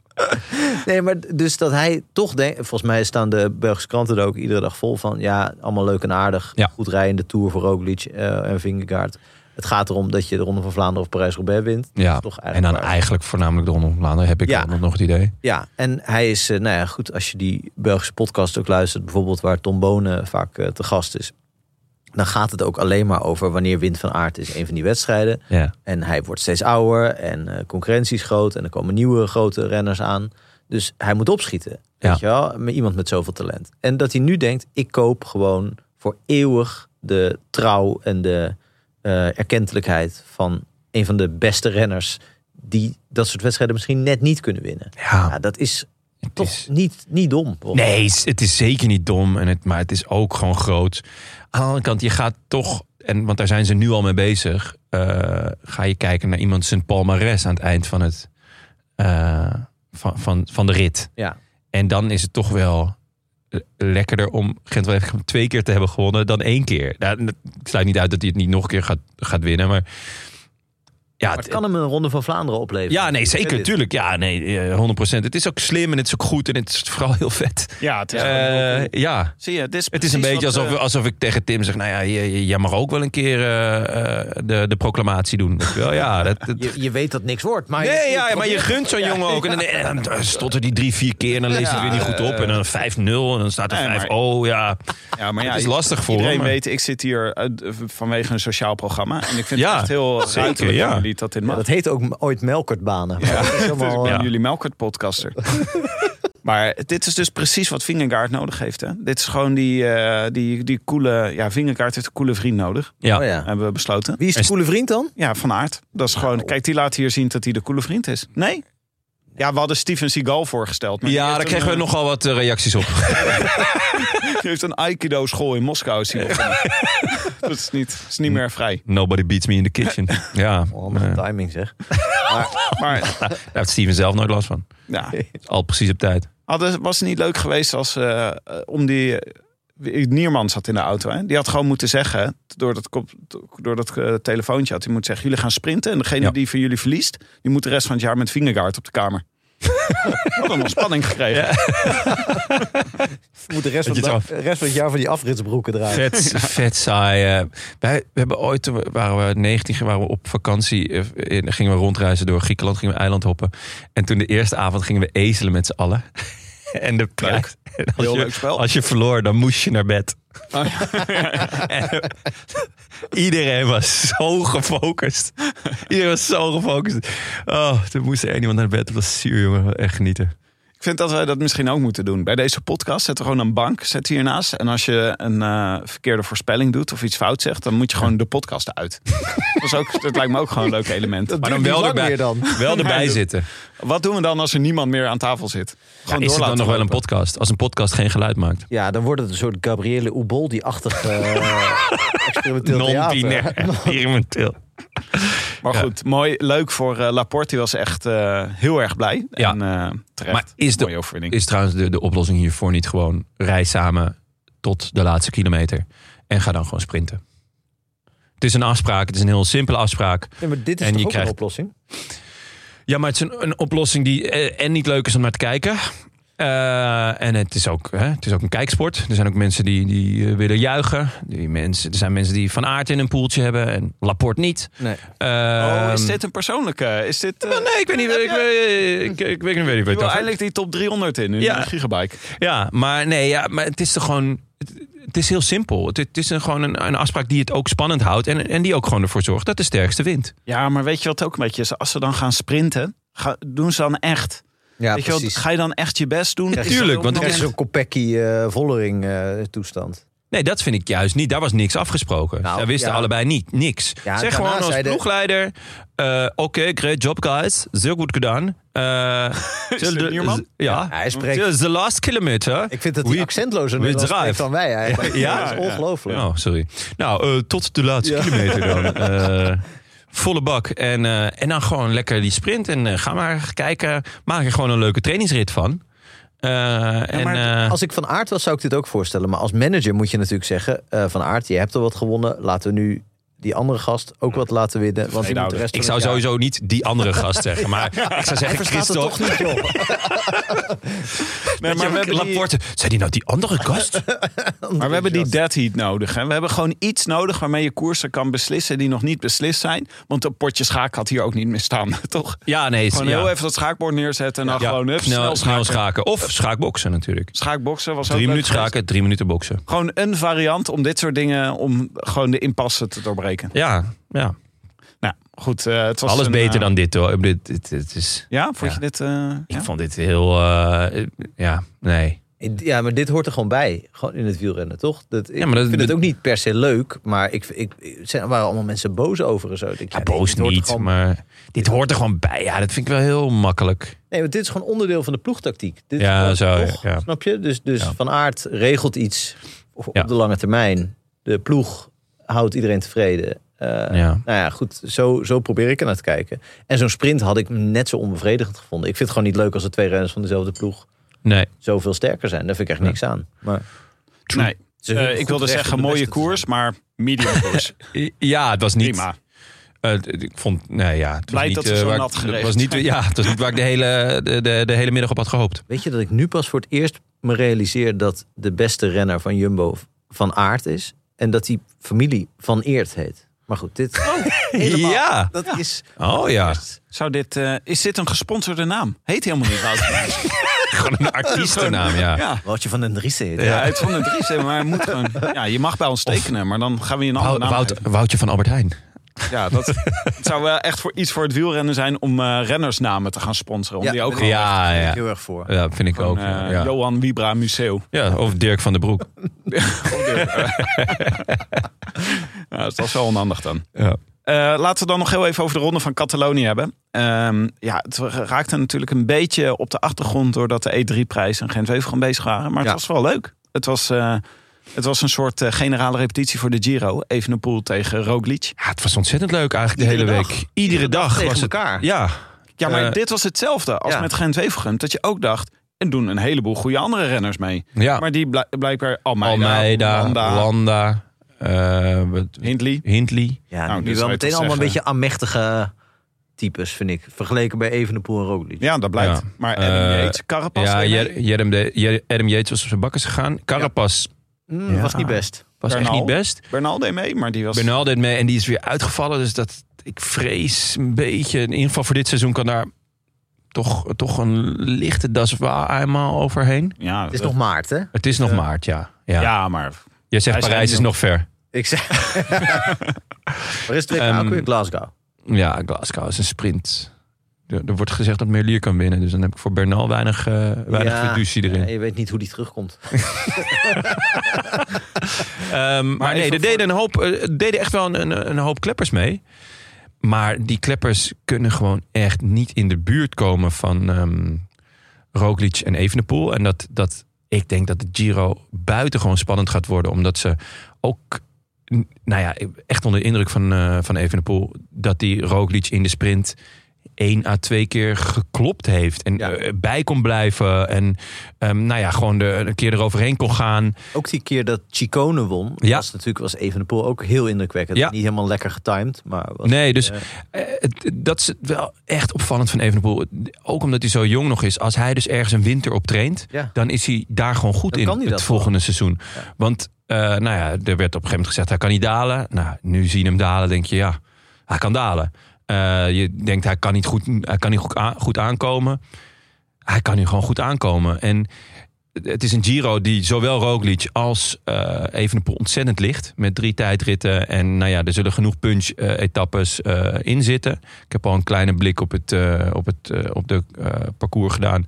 Nee, maar dus dat hij toch denkt... Volgens mij staan de Belgische kranten er ook iedere dag vol van... Ja, allemaal leuk en aardig. Ja. Goed rijden de Tour voor Roglic eh, en Vingegaard. Het gaat erom dat je de Ronde van Vlaanderen of Parijs-Roubaix wint. Ja. toch En dan waar. eigenlijk voornamelijk de Ronde van Vlaanderen, heb ik Ja. nog het idee. Ja, en hij is, eh, nou ja, goed, als je die Belgische podcast ook luistert, bijvoorbeeld waar Tom Bonen vaak eh, te gast is, dan gaat het ook alleen maar over wanneer wint van aard is een van die wedstrijden. Ja. En hij wordt steeds ouder en eh, concurrentie is groot en er komen nieuwe grote renners aan. Dus hij moet opschieten, Ja. weet je wel, met iemand met zoveel talent. En dat hij nu denkt, ik koop gewoon voor eeuwig de trouw en de eh erkentelijkheid van een van de beste renners die dat soort wedstrijden misschien net niet kunnen winnen. Ja, Ja, dat is het toch is- niet, niet dom. Nee, het is zeker niet dom, en het, maar het is ook gewoon groot. Aan de andere kant, je gaat toch, en, want daar zijn ze nu al mee bezig, eh, ga je kijken naar iemand zijn palmares aan het eind van, het, eh, van, van, van de rit. Ja. En dan is het toch wel lekkerder om gent twee keer te hebben gewonnen dan één keer. Nou, het sluit niet uit dat hij het niet nog een keer gaat, gaat winnen, maar ja, Maar het kan hem een ronde van Vlaanderen opleveren. ja, nee, zeker, tuurlijk. Ja, nee, eh, 100%. Het is ook slim en het is ook goed en het is vooral heel vet. Ja, het is Eh, ja, Zie je, dit is het is een beetje alsof, eh, alsof ik tegen Tim zeg... nou ja, jij mag ook wel een keer eh, eh, de, de proclamatie doen. Wel? Ja, dat, dat- Je, je weet dat niks wordt, maar... nee, je, ja, maar je gunt zo'n jongen ook. En dan, en dan stottert die drie, vier keer en dan leest hij het weer niet goed op. En dan 5-0 en dan staat er Nee, maar- 5-0. Ja, ja, maar ja, het is lastig voor Iedereen hem. maar- weet, ik zit hier eh, vanwege een sociaal programma. En ik vind Ja, het echt heel zeker, ja. Dat dit Ja, dat heette ook ooit melkertbanen. Maar dat is helemaal, eh, jullie maar dit is dus precies wat Vingegaard nodig heeft. Hè? Dit is gewoon die, eh, die, die coole... Ja, Vingegaard heeft een coole vriend nodig. Ja. Oh ja. Hebben we besloten. Wie is de coole vriend dan? Ja, Van Aert. Dat is gewoon... Kijk, die laat hier zien dat hij de coole vriend is. Nee? Ja, we hadden Steven Seagal voorgesteld. maar Ja, daar een, kregen we eh, nogal wat reacties op. Die heeft een Aikido-school in Moskou. Is hij. dat is niet, is niet meer vrij. Nobody beats me in the kitchen. Ja, Oh, een timing zeg. Maar daar heeft Steven zelf nooit last van. ja, Al precies op tijd. hadden, was het niet leuk geweest als eh, eh, om die... eh, Nierman zat in de auto. Hè? Die had gewoon moeten zeggen, door dat, door dat telefoontje had hij moeten zeggen... jullie gaan sprinten en degene Ja. die van jullie verliest... die moet de rest van het jaar met Vingegaard op de kamer. Hadden nog spanning gekregen. Moet de rest van, het de rest van het jaar van die afritsbroeken draaien. Vet, vet saai. eh. Wij we hebben ooit, toen we- waren we 19, waren we op vakantie. eh, in- gingen we rondreizen door Griekenland, gingen we eiland hoppen. En toen de eerste avond gingen we ezelen met z'n allen. En de prijs. Als Heel je, leuk spel. als je verloor, dan moest je naar bed. Oh, En, iedereen was zo gefocust. Iedereen was zo gefocust. Oh, toen moest er één iemand naar bed. Dat was zuur, jongen. Echt genieten. Ik vind dat wij dat misschien ook moeten doen. Bij deze podcast zet er gewoon een bank, zet hiernaast. En als je een eh, verkeerde voorspelling doet of iets fout zegt, dan moet je gewoon de podcast uit. dat, is ook, dat lijkt me ook gewoon een leuk element. Dat Maar dan wel erbij, dan. wel erbij zitten. Wat doen we dan als er niemand meer aan tafel zit? Gewoon is door het dan nog wel een podcast? Als een podcast geen geluid maakt. Ja, dan wordt het een soort Gabriele Uboldi-achtig eh experimenteel theater. Non-binair. Experimenteel. Maar Ja. goed, mooi, leuk voor eh, Laporte. Die was echt eh, heel erg blij. Ja. En eh, terecht. Maar is de- overwinning. Is trouwens de, de oplossing hiervoor niet gewoon rij samen tot de laatste kilometer en ga dan gewoon sprinten? Het is een afspraak, het is een heel simpele afspraak. Maar dit is En toch je ook krijgt- een oplossing? Ja, maar het is een, een oplossing die eh, en niet leuk is om naar te kijken. Eh, en het is, ook, hè, het is ook een kijksport. Er zijn ook mensen die, die eh, willen juichen. Die mensen, er zijn mensen die Van Aert in een poeltje hebben en Laporte niet. Nee. oh, is Ehm, dit een persoonlijke? Is dit... Nee, ik weet niet. Ik, ik, ik, ik weet niet weet niet je wil eindelijk die top 300 in, in Ja. een gigabike. Ja, maar nee, ja, maar het is toch gewoon. Het, het is heel simpel. Het, het is een, gewoon een, een afspraak die het ook spannend houdt. En, en die ook gewoon ervoor zorgt dat de sterkste wint. Ja, maar weet je wat ook een beetje is? Als ze dan gaan sprinten, ga, doen ze dan echt. Ja, weet je ga je dan echt je best doen? Krijg Is je- dat Tuurlijk, op want het moment- zo'n Kopecky eh eh, toestand. Nee, dat vind ik juist niet. Daar was niks afgesproken. Nou, wisten ja. allebei niet, niks. Ja, zeg gewoon als ploegleider... eh, Oké, great job guys. Zeer goed gedaan. Eh, Is dit de- Nierman? Ja. Hij spreekt... The last kilometer. Ik vind dat hij accentlozer spreekt dan wij eigenlijk. Ja, dat is ja. ongelooflijk. Oh, sorry. Nou, eh, tot de laatste Ja. kilometer dan. Volle bak. En, eh, en dan gewoon lekker die sprint. En eh, ga maar kijken. Maak er gewoon een leuke trainingsrit van. Eh, en, maar Als ik van aard was, zou ik dit ook voorstellen. Maar als manager moet je natuurlijk zeggen... van aard, je hebt al wat gewonnen. Laten we nu die andere gast ook wat laten winnen. Want moet de rest ik zou jaar- sowieso niet die andere gast zeggen. Maar ik zou zeggen het toch Christophe. niet, joh. Nee, maar we hebben die, Laporte. Zei die nou die andere gast? maar we hebben die dead heat nodig. Hè? We hebben gewoon iets nodig waarmee je koersen kan beslissen die nog niet beslist zijn. Want een potje schaak had hier ook niet meer staan, toch? Ja, nee. Gewoon ja. heel even dat schaakbord neerzetten en dan Ja, gewoon hup, snel, snel schaken. schaken. Of schaakboksen natuurlijk. Schaakboksen was ook Drie minuten schaken, drie minuten boksen. Gewoon een variant om dit soort dingen, om gewoon de impasse te doorbreken. Ja, ja. Nou, goed. eh, het was alles een, beter eh, dan dit hoor. Dit, dit, dit is, Ja, vond Ja. je dit? eh, ik ja? vond dit heel... eh, ja, nee. Ja, maar dit hoort er gewoon bij. Gewoon in het wielrennen, toch? Dat, ik Ja, maar dat- vind het ook niet per se leuk. Maar ik, ik, er waren allemaal mensen boos over en zo. Ik Ja, boos dit hoort er niet, gewoon- maar dit hoort er gewoon bij. Ja, dat vind ik wel heel makkelijk. Nee, want dit is gewoon onderdeel van de ploegtactiek. Dit Ja, zo, toch, ja. Snap je? Dus, dus Ja. Van Aert regelt iets op Ja. op de lange termijn. De ploeg houdt iedereen tevreden. Eh, Ja. Nou ja, goed. Zo, zo probeer ik er naar te kijken. En zo'n sprint had ik net zo onbevredigend gevonden. Ik vind het gewoon niet leuk als de twee renners van dezelfde ploeg Nee. zoveel sterker zijn. Daar vind ik echt niks aan. Maar Nee, een eh, ik wilde zeggen mooie koers, maar medium koers. Ja, het was niet... Prima. eh, ik vond... Nee, ja. Het was Blij niet, dat ze zo waar nat ik- was niet. Ja, het was niet waar ik de hele, de, de, de hele middag op had gehoopt. Weet je dat ik nu pas voor het eerst me realiseer dat de beste renner van Jumbo van Aert is. En dat die familie van Eert heet. Maar goed, dit helemaal. Ja. Dat is. Oh ja. Zou dit, eh, is dit een gesponsorde naam? Heet helemaal niet Wout. Gewoon een artiestennaam, ja. ja. Woutje van den Driessen heet. Ja, uit van de Dries, maar hij moet gewoon, ja, je mag bij ons tekenen, maar dan gaan we je een andere Wout, naam Wout. Woutje van Albert Heijn. Ja, dat het zou wel echt voor iets voor het wielrennen zijn om eh, rennersnamen te gaan sponsoren. Om die ook Ja, ik ja. heel erg voor. Ja, vind ik ook. eh, ja. Johan Wibra Museo. ja, of Dirk van den Broek. Ja, dat was wel onhandig dan. Ja. Eh, laten we dan nog heel even over de ronde van Catalonië hebben. Ehm, ja, het raakte natuurlijk een beetje op de achtergrond doordat de E3-prijs en Gent-Wevelgem bezig waren. Maar het Ja. was wel leuk. Het was, eh, het was een soort eh, generale repetitie voor de Giro. Evenepoel tegen Roglic. Ja, het was ontzettend leuk eigenlijk de hele dag. week. Iedere, dag, tegen was het. elkaar. Ja, Ja, maar Eh, dit was hetzelfde als ja. met Gent-Wevelgem. Dat je ook dacht, en doen een heleboel goede andere renners mee. ja. Maar die blijk- blijkbaar Almeida, Almeida, Landa, Landa, eh, Hindley. Hindley. Ja, Nou, nu dus wel meteen allemaal een beetje aanmächtige types, vind ik. Vergeleken bij Evenepoel en Roglic. Ja, dat blijkt. Ja. Maar Adam Eh, Yates, Carapaz. Ja, Adam Yates was op zijn bakkers gegaan. Carapaz Mm, Ja. Was niet best. was Bernal. echt niet best. Bernal deed mee, maar die was... Bernal deed mee en die is weer uitgevallen. Dus dat, ik vrees een beetje, in ieder geval voor dit seizoen kan daar toch, toch een lichte das eenmaal overheen. Ja, Het is nog maart, hè? Het is nog maart, ja. ja. ja, maar Je zegt Parijs is nog ver. Ik zeg... Waar is het weer? Glasgow. Ja, Glasgow is een sprint. Er, wordt gezegd dat Merlier kan winnen. Dus dan heb ik voor Bernal weinig, eh weinig Ja, erin. ja, je weet niet hoe die terugkomt. Ehm, maar, nee, er deden, een hoop, eh, er deden echt wel een, een, hoop kleppers mee. Maar die kleppers kunnen gewoon echt niet in de buurt komen van ehm Roglic en Evenepoel. En dat, dat, ik denk dat de Giro buitengewoon spannend gaat worden. Omdat ze ook, nou ja, echt onder de indruk van, eh van Evenepoel... dat die Roglic in de sprint één à twee keer geklopt heeft. En Ja. eh, bij kon blijven. En ehm, nou ja, gewoon de, een keer eroverheen kon gaan. Ook die keer dat Chicone won, Ja. was natuurlijk was Evenepoel ook heel indrukwekkend. Ja. Niet helemaal lekker getimed, maar was, Nee, dus eh, Eh, dat is wel echt opvallend van Evenepoel. Ook omdat hij zo jong nog is. Als hij dus ergens een winter op traint... Ja. dan is hij daar gewoon goed Dan in het volgende seizoen. Want nou ja, er werd op een gegeven moment gezegd... hij kan niet dalen. Nou, nu zie je hem dalen, denk je ja, hij kan dalen. Eh, je denkt hij kan niet goed, hij kan niet goed, aan- goed aankomen. Hij kan nu gewoon goed aankomen. En het is een Giro die zowel Roglic als eh Evenepoel ontzettend ligt. Met drie tijdritten. En nou ja, er zullen genoeg punch-etappes eh in zitten. Ik heb al een kleine blik op, het, op, het, op de parcours gedaan.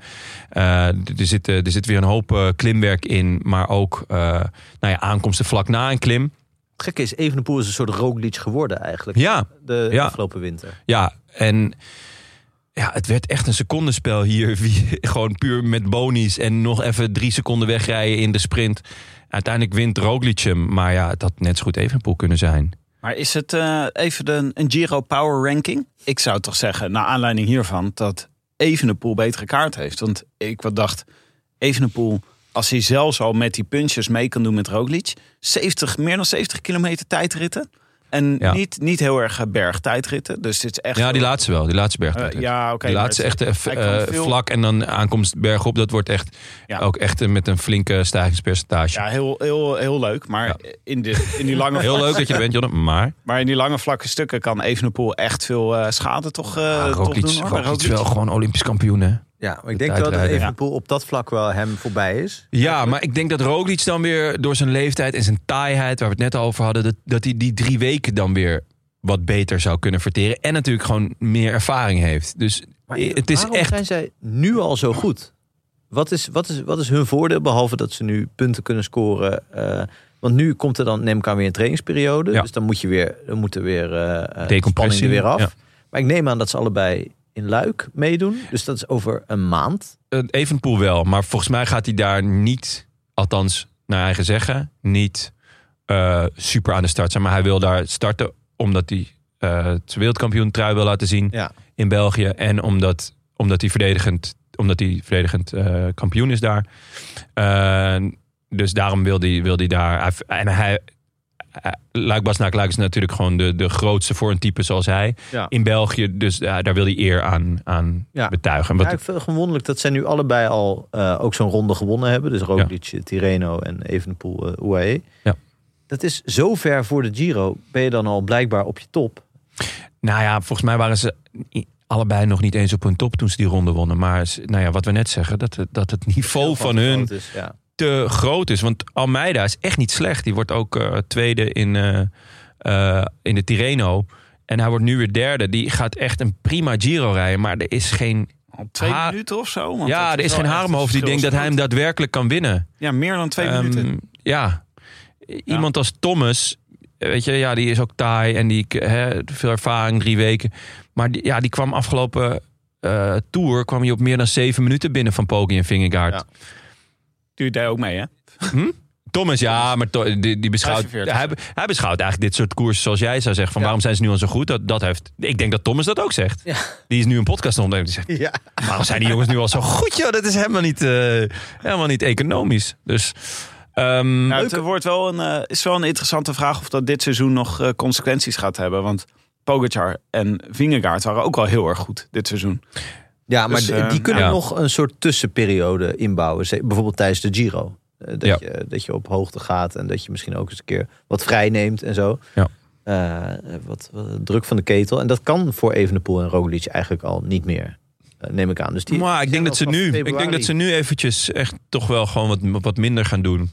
Er, zit, er zit weer een hoop klimwerk in. Maar ook nou ja, aankomsten vlak na een klim. Het gekke is, Evenepoel is een soort Roglic geworden eigenlijk. Ja, De Ja. afgelopen winter. Ja, en ja, het werd echt een secondenspel hier. Wie, gewoon puur met bonies en nog even drie seconden wegrijden in de sprint. Uiteindelijk wint Roglic hem. Maar ja, het had net zo goed Evenepoel kunnen zijn. Maar is het eh, even de, een Giro Power Ranking? Ik zou toch zeggen, naar aanleiding hiervan, dat Evenepoel betere kaart heeft. Want ik wat dacht, Evenepoel, als hij zelfs al met die punches mee kan doen met Roglic, 70, meer dan 70 kilometer tijdritten. En Ja. niet, niet heel erg eh, bergtijdritten. Dus het is echt... Ja, die laatste wel. Die laatste berg. Eh, ja, oké. die maar laatste het- echt eh, veel- vlak en dan aankomst bergop. Dat wordt echt Ja. ook echt met een flinke stijgingspercentage. Ja, heel, heel, heel leuk. Maar in, de, in die lange Heel leuk dat je er bent, Jonne. Maar Maar in die lange vlakke stukken kan Evenepoel echt veel eh, schade toch, ja, toch Roglic, doen. Roglic is wel gewoon Olympisch kampioen, hè? Ja, maar ik De denk wel dat. Evenepoel op dat vlak wel hem voorbij is. Ja, maar ik denk dat Roglic dan weer door zijn leeftijd en zijn taaiheid, waar we het net over hadden, dat, dat hij die drie weken dan weer wat beter zou kunnen verteren. En natuurlijk gewoon meer ervaring heeft. Dus het is Waarom echt. zijn zij nu al zo goed? Wat is, wat, is, wat is hun voordeel, behalve dat ze nu punten kunnen scoren? eh, want nu komt er dan, neem ik aan, weer een trainingsperiode. Ja. Dus dan moet je weer, dan moet er weer eh, eh, de Decompressie, spanning er weer af. ja. Maar ik neem aan dat ze allebei in Luik meedoen. Dus dat is over een maand. Uh, Evenpoel wel, maar volgens mij gaat hij daar niet, althans naar eigen zeggen, niet eh, super aan de start zijn. Maar hij wil daar starten omdat hij eh het wereldkampioen trui wil laten zien Ja. in België. En omdat, omdat hij verdedigend, omdat hij verdedigend eh, kampioen is daar. Eh, dus daarom wil hij, wil hij daar. En hij. Luik Basnaak Luik is natuurlijk gewoon de, de grootste voor een type zoals hij Ja. in België. Dus ja, daar wil hij eer aan, aan Ja. betuigen. Wat, Ja, ik vind het gewoon wonderlijk dat zij nu allebei al eh, ook zo'n ronde gewonnen hebben. Dus Roglic, Tirreno en Evenepoel, uh, UAE. Ja. Dat is zo ver voor de Giro. Ben je dan al blijkbaar op je top? Nou ja, volgens mij waren ze allebei nog niet eens op hun top toen ze die ronde wonnen. Maar nou ja, wat we net zeggen, dat het, dat het niveau van hun is, ja. Te groot is. Want Almeida is echt niet slecht. Die wordt ook eh, tweede in, eh, eh, in de Tirreno. En hij wordt nu weer derde. Die gaat echt een prima Giro rijden. Maar er is geen, twee minuten of zo. want ja, er is geen haar hoofd die denkt dat hij hem daadwerkelijk kan winnen. Ja, meer dan twee Ehm, minuten. Ja. Iemand als Thomas, weet je, ja, die is ook taai en die veel ervaring, drie weken. Maar die, ja, die kwam afgelopen eh tour kwam hij op meer dan zeven minuten binnen van Poggi en Vingegaard. Ja. Duurt hij ook mee, hè? Thomas, ja, maar to- die, die beschouwt, 45. hij, hij beschouwt eigenlijk dit soort koersen zoals jij zou zeggen. Van Ja. waarom zijn ze nu al zo goed? Dat, dat heeft, ik denk dat Thomas dat ook zegt. Ja. Die is nu een podcast aan het opnemen. Die zegt, Ja. waarom zijn die jongens nu al zo goed? Joh? Dat is helemaal niet, eh, helemaal niet economisch. Dus, ehm, Nou, het wordt wel een, eh, is wel een interessante vraag of dat dit seizoen nog eh, consequenties gaat hebben. Want Pogacar en Vingegaard waren ook wel heel erg goed dit seizoen. Ja, maar Dus, die kunnen ja. nog een soort tussenperiode inbouwen. Bijvoorbeeld tijdens de Giro. Dat, Ja. je, dat je op hoogte gaat en dat je misschien ook eens een keer wat vrij neemt en zo. Ja. Eh, wat, wat druk van de ketel. En dat kan voor Evenepoel en Roglic eigenlijk al niet meer. eh, neem ik aan. Dus die maar ik denk, dat ze nu, ik denk dat ze nu eventjes echt toch wel gewoon wat, wat minder gaan doen.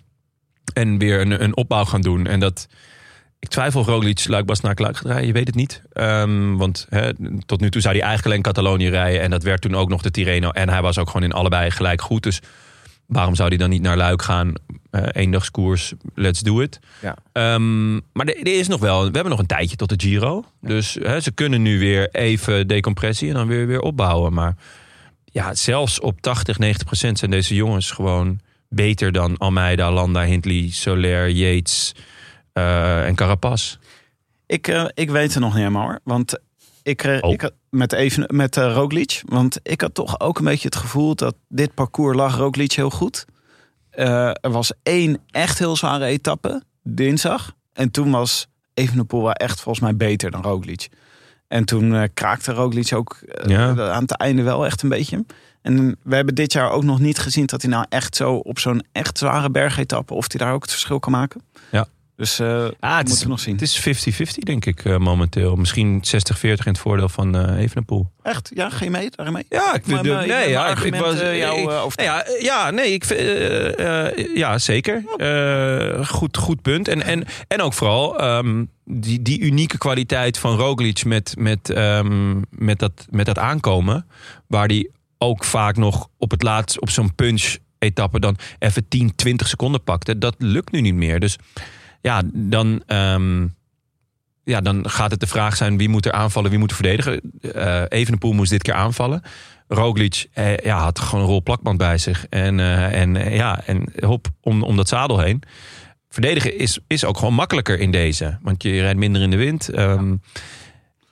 En weer een, een opbouw gaan doen. En dat... Ik twijfel of Roglic Luik Bastenaak Luik gaat rijden. Je weet het niet. Ehm, want tot nu toe zou hij eigenlijk alleen Catalonië rijden. En dat werd toen ook nog de Tirreno. En hij was ook gewoon in allebei gelijk goed. Dus waarom zou hij dan niet naar Luik gaan? Eh eendagskoers, let's do it. Ja. Ehm, maar er, er is nog wel... We hebben nog een tijdje tot de Giro. Dus ze kunnen nu weer even decompressie en dan weer, weer opbouwen. Maar ja, zelfs op 80, 90 procent zijn deze jongens gewoon beter dan Almeida, Landa, Hindley, Soler, Yates eh, en Carapaz. Ik, eh, ik weet het nog niet helemaal hoor. Want ik, eh, Oh. ik met, even, met Roglic. Want ik had toch ook een beetje het gevoel dat dit parcours lag Roglic heel goed. Er was één echt heel zware etappe, dinsdag. En toen was Evenepoel wel echt volgens mij beter dan Roglic. En toen kraakte Roglic ook Ja. aan het einde wel echt een beetje. En we hebben dit jaar ook nog niet gezien dat hij nou echt zo op zo'n echt zware bergetappe... of hij daar ook het verschil kan maken. Ja. Dus Ah, het moeten is, we nog zien. het is 50-50 denk ik eh, momenteel. Misschien 60-40 in het voordeel van eh Evenepoel. Echt? Ja, ga je mee? Daarin mee? Ja, ik vind nee, ja, ik, ik was jou, nou ja, ja, nee, ik vind, ja, zeker. Goed, goed punt. En, en, en ook vooral ehm, die, die unieke kwaliteit van Roglic met, met, ehm, met, dat, met dat aankomen, waar die ook vaak nog op het laatst op zo'n punch etappe dan even 10, 20 seconden pakte. Dat lukt nu niet meer. Dus ja, dan, ehm, ja, dan gaat het de vraag zijn wie moet er aanvallen, wie moet er verdedigen. Eh Evenepoel moest dit keer aanvallen. Roglic eh, ja, had gewoon een rol plakband bij zich. En, eh, en, eh, ja, en hop om, om dat zadel heen. Verdedigen is, is ook gewoon makkelijker in deze. Want je rijdt minder in de wind. Ehm,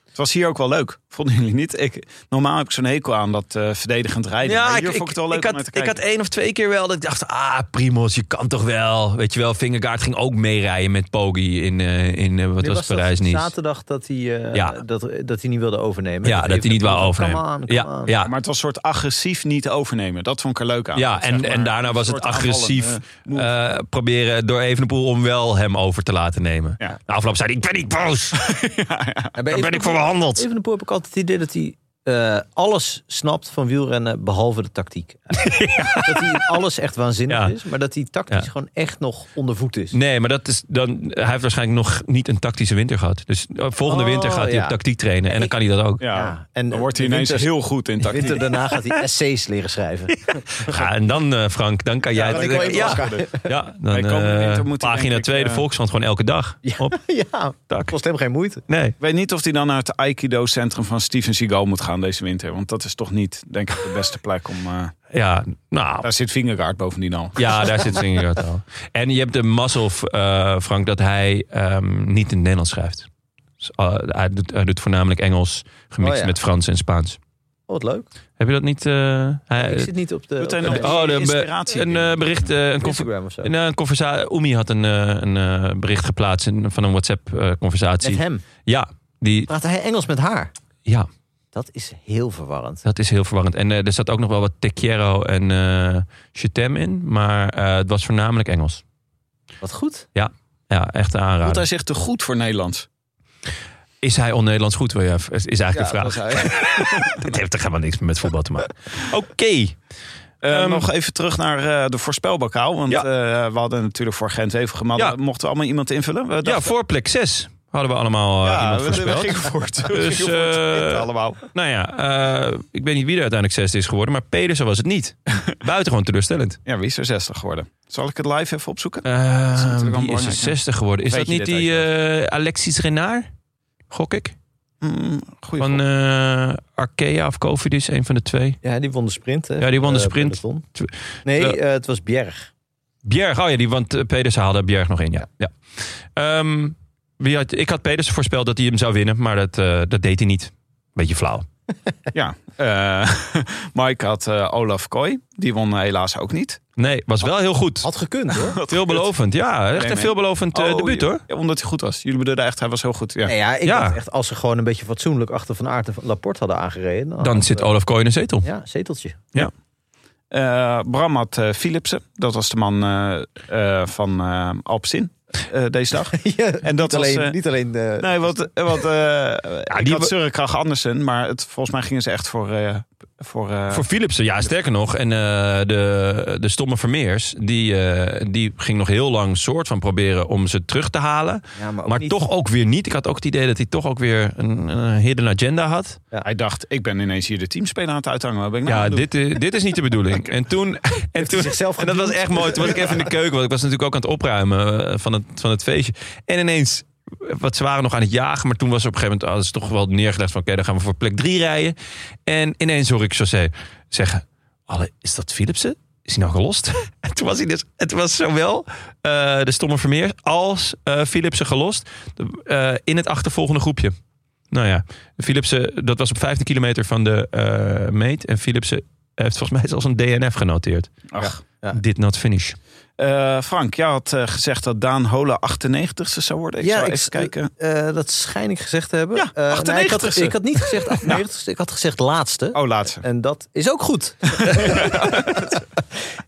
Het was hier ook wel leuk. Vonden jullie niet? Ik, normaal heb ik zo'n hekel aan dat eh, verdedigend rijden. maar hier vond ik het wel leuk ik had, ik had één of twee keer wel dat ik dacht... ah, Primos, je kan toch wel. Weet je wel, Vingegaard ging ook meerijden met Poggi in, eh, in eh, wat Nu was dat Parijs-Nice. Zaterdag dat hij, eh, Ja. dat, dat hij niet wilde overnemen. Ja, dat hij niet wou overnemen. Come on, come ja, on. ja, Maar het was een soort agressief niet overnemen. Dat vond ik er leuk aan. Ja, Dat, en, en daarna was het agressief proberen door Evenepoel om wel hem over te laten nemen. Ja. Na afloop zei hij, ik ben niet boos. Daar ben ik voor behandeld. Evenepoel heb ik altijd het idee dat hij eh, alles snapt van wielrennen behalve de tactiek. Dat hij alles echt waanzinnig Ja. is, maar dat hij tactisch Ja. gewoon echt nog onder voet is. Nee, maar dat is dan, hij heeft waarschijnlijk nog niet een tactische winter gehad. Dus eh, volgende Oh, winter gaat hij ja. op tactiek trainen. En dan kan hij dat ook. Ja, Ja, en dan wordt hij ineens winter- heel goed in tactiek. winter daarna gaat hij essays leren schrijven. Ja, en dan eh, Frank, dan kan jij... dat wel ja, interessant ja, dan eh, hij, pagina denk ik, 2, de eh, Volkskrant gewoon elke dag. Op, ja, tak. kost hem geen moeite. Nee. Ik weet niet of hij dan naar het Aikido-centrum van Steven Seagal moet gaan deze winter. Want dat is toch niet, denk ik, de beste plek om... eh, Ja, nou, daar zit Vingegaard bovendien al. Ja, daar zit Vingegaard al. En je hebt de mazzel, eh, Frank, dat hij ehm, niet in het Nederlands schrijft. Dus, eh, hij, doet, hij doet voornamelijk Engels, gemixt Oh ja. met Frans en Spaans. Oh, wat leuk. Heb je dat niet? eh, hij, ik zit niet op de, op nog de- oh, de, inspiratie een bericht, eh, een, Instagram of zo. een, conversatie. Oemi had een, een eh, bericht geplaatst in, van een WhatsApp-conversatie. Met hem. ja, die, Praat hij Engels met haar? ja, Dat is heel verwarrend. dat is heel verwarrend. En eh, er zat ook nog wel wat te quiero en eh Chetem in, maar eh, het was voornamelijk Engels. Wat goed. Ja, echt Voelt aanraden. hij zich te goed voor Nederlands? Is hij on-Nederlands goed? Wil je Is eigenlijk Ja, de vraag. dat heeft toch helemaal niks meer met voetbal te maken. Oké. Eh, Ehm, nog even terug naar eh, de voorspelbokaal. Want Ja. eh, we hadden natuurlijk voor Gent even gemaakt. Ja. Mochten we allemaal iemand invullen? Ja, voor plek 6 Hadden we allemaal eh, ja, iemand we, we voorspeld. gingen voor het, we Dus, gingen voor het eh, allemaal. Nou ja, eh, ik weet niet wie er uiteindelijk zesde is geworden, maar Pedersen was het niet. Buitengewoon teleurstellend. Ja, wie is er 60 geworden? Zal ik het live even opzoeken? Uh, natuurlijk wel wie is er belangrijk, hè? 60 geworden? Is Weet dat niet die eh, Alexis Renard? Gok ik? Mm, goeie Van eh Arkea of Cofidis, een van de twee. Ja, die won de sprint. Hè, Ja, die won de sprint. Nee, het was Bjerg. Bjerg, oh ja, die, want Pedersen haalde Bjerg nog in, ja. ja. Ehm, wie had, ik had Pedersen voorspeld dat hij hem zou winnen, maar dat, eh, dat deed hij niet. Beetje flauw. Ja, eh, Mike had eh, Olaf Kooi. Die won helaas ook niet. Nee, was wel heel goed. Had gekund hoor. Veelbelovend, ja. Echt Nee, een veelbelovend Oh, debuut hoor. Ja, omdat hij goed was. Jullie bedoelden echt, hij was heel goed. Ja. Nee, ja, ik Ja. dacht echt als ze gewoon een beetje fatsoenlijk achter Van Aert en Van Laporte hadden aangereden. Dan zit Olaf Kooi in een zetel. Ja, zeteltje. Eh, Bram had Philipsen. Dat was de man van eh Alpsin eh, deze dag. ja, En dat niet was, alleen, eh, niet alleen de... Nee, wat, wat ik die had Kragh Andersen, maar het, volgens mij gingen ze echt voor... voor, eh, Voor Philipsen, ja, sterker nog. En eh, de, de stomme Vermeers, die, eh, die ging nog heel lang soort van proberen om ze terug te halen. ja, maar ook Maar niet- toch ook weer niet. Ik had ook het idee dat hij toch ook weer een, een hidden agenda had. Hij dacht, ik ben ineens hier de teamspeler aan het uithangen. Wat ben ik nou Ja, dit, eh, dit is niet de bedoeling. En toen, en, toen, zichzelf en dat was echt mooi. Toen was ik even in de keuken, want ik was natuurlijk ook aan het opruimen van het, van het feestje. En ineens, wat ze waren nog aan het jagen, maar toen was er op een gegeven moment, ze toch wel neergelegd van, oké, dan gaan we voor plek drie rijden. En ineens hoor ik José zeggen, Alle, is dat Philipsen? Is hij nou gelost? En toen was hij dus, het was zowel eh, de stomme Vermeer als eh Philipsen gelost eh, in het achtervolgende groepje. Nou ja, Philipsen, dat was op 15 kilometer van de meet. En Philipsen heeft volgens mij zelfs een DNF genoteerd. Ach. Ja. Did not finish. Eh, Frank, jij had eh, gezegd dat Daan Hola 98ste zou worden. Ik Ja, zou ik- even kijken. Eh, dat schijn ik gezegd te hebben. Ja, Eh, nee, ik, had, 98ste. ik had niet gezegd 98ste, ik had gezegd laatste. Oh, laatste. En dat is ook goed.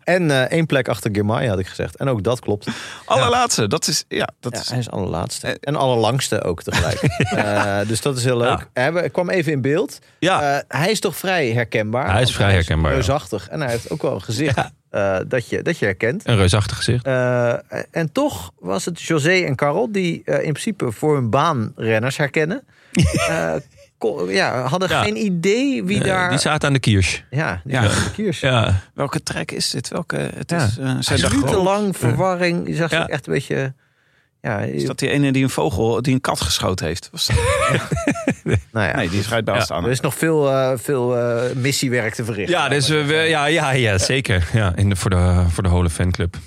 en eh, één plek achter Girmay had ik gezegd. En ook dat klopt. Allerlaatste, dat is... Ja, dat Ja, is hij is allerlaatste. En allerlangste ook tegelijk. Eh, dus dat is heel leuk. Hij we- kwam even in beeld. Ja, Eh, hij is toch vrij herkenbaar. Hij is vrij herkenbaar, ja. reusachtig. En hij heeft ook wel een gezicht eh, dat, je, dat je herkent. een reusachtig gezicht. Eh, en toch was het José en Carol die eh, in principe voor hun baan renners herkennen. Eh, ja, hadden Ja. geen idee wie daar... Die zaten aan de kiers. Ja, die Ja. zaten aan de kiers. Ja, Welke track is dit? Welke? Het Ja. is, eh, zijn Minutenlang verwarring. Je zag echt een beetje... Ja, Is dat die ene die een vogel, die een kat geschoten heeft? Was dat- nou ja, Nee, die is eruit bij Ja. staan. er is nog veel, eh, veel eh, missiewerk te verrichten. ja, dus, we- ja, ja, ja zeker. Ja, in de, voor, de, voor de Hole fanclub.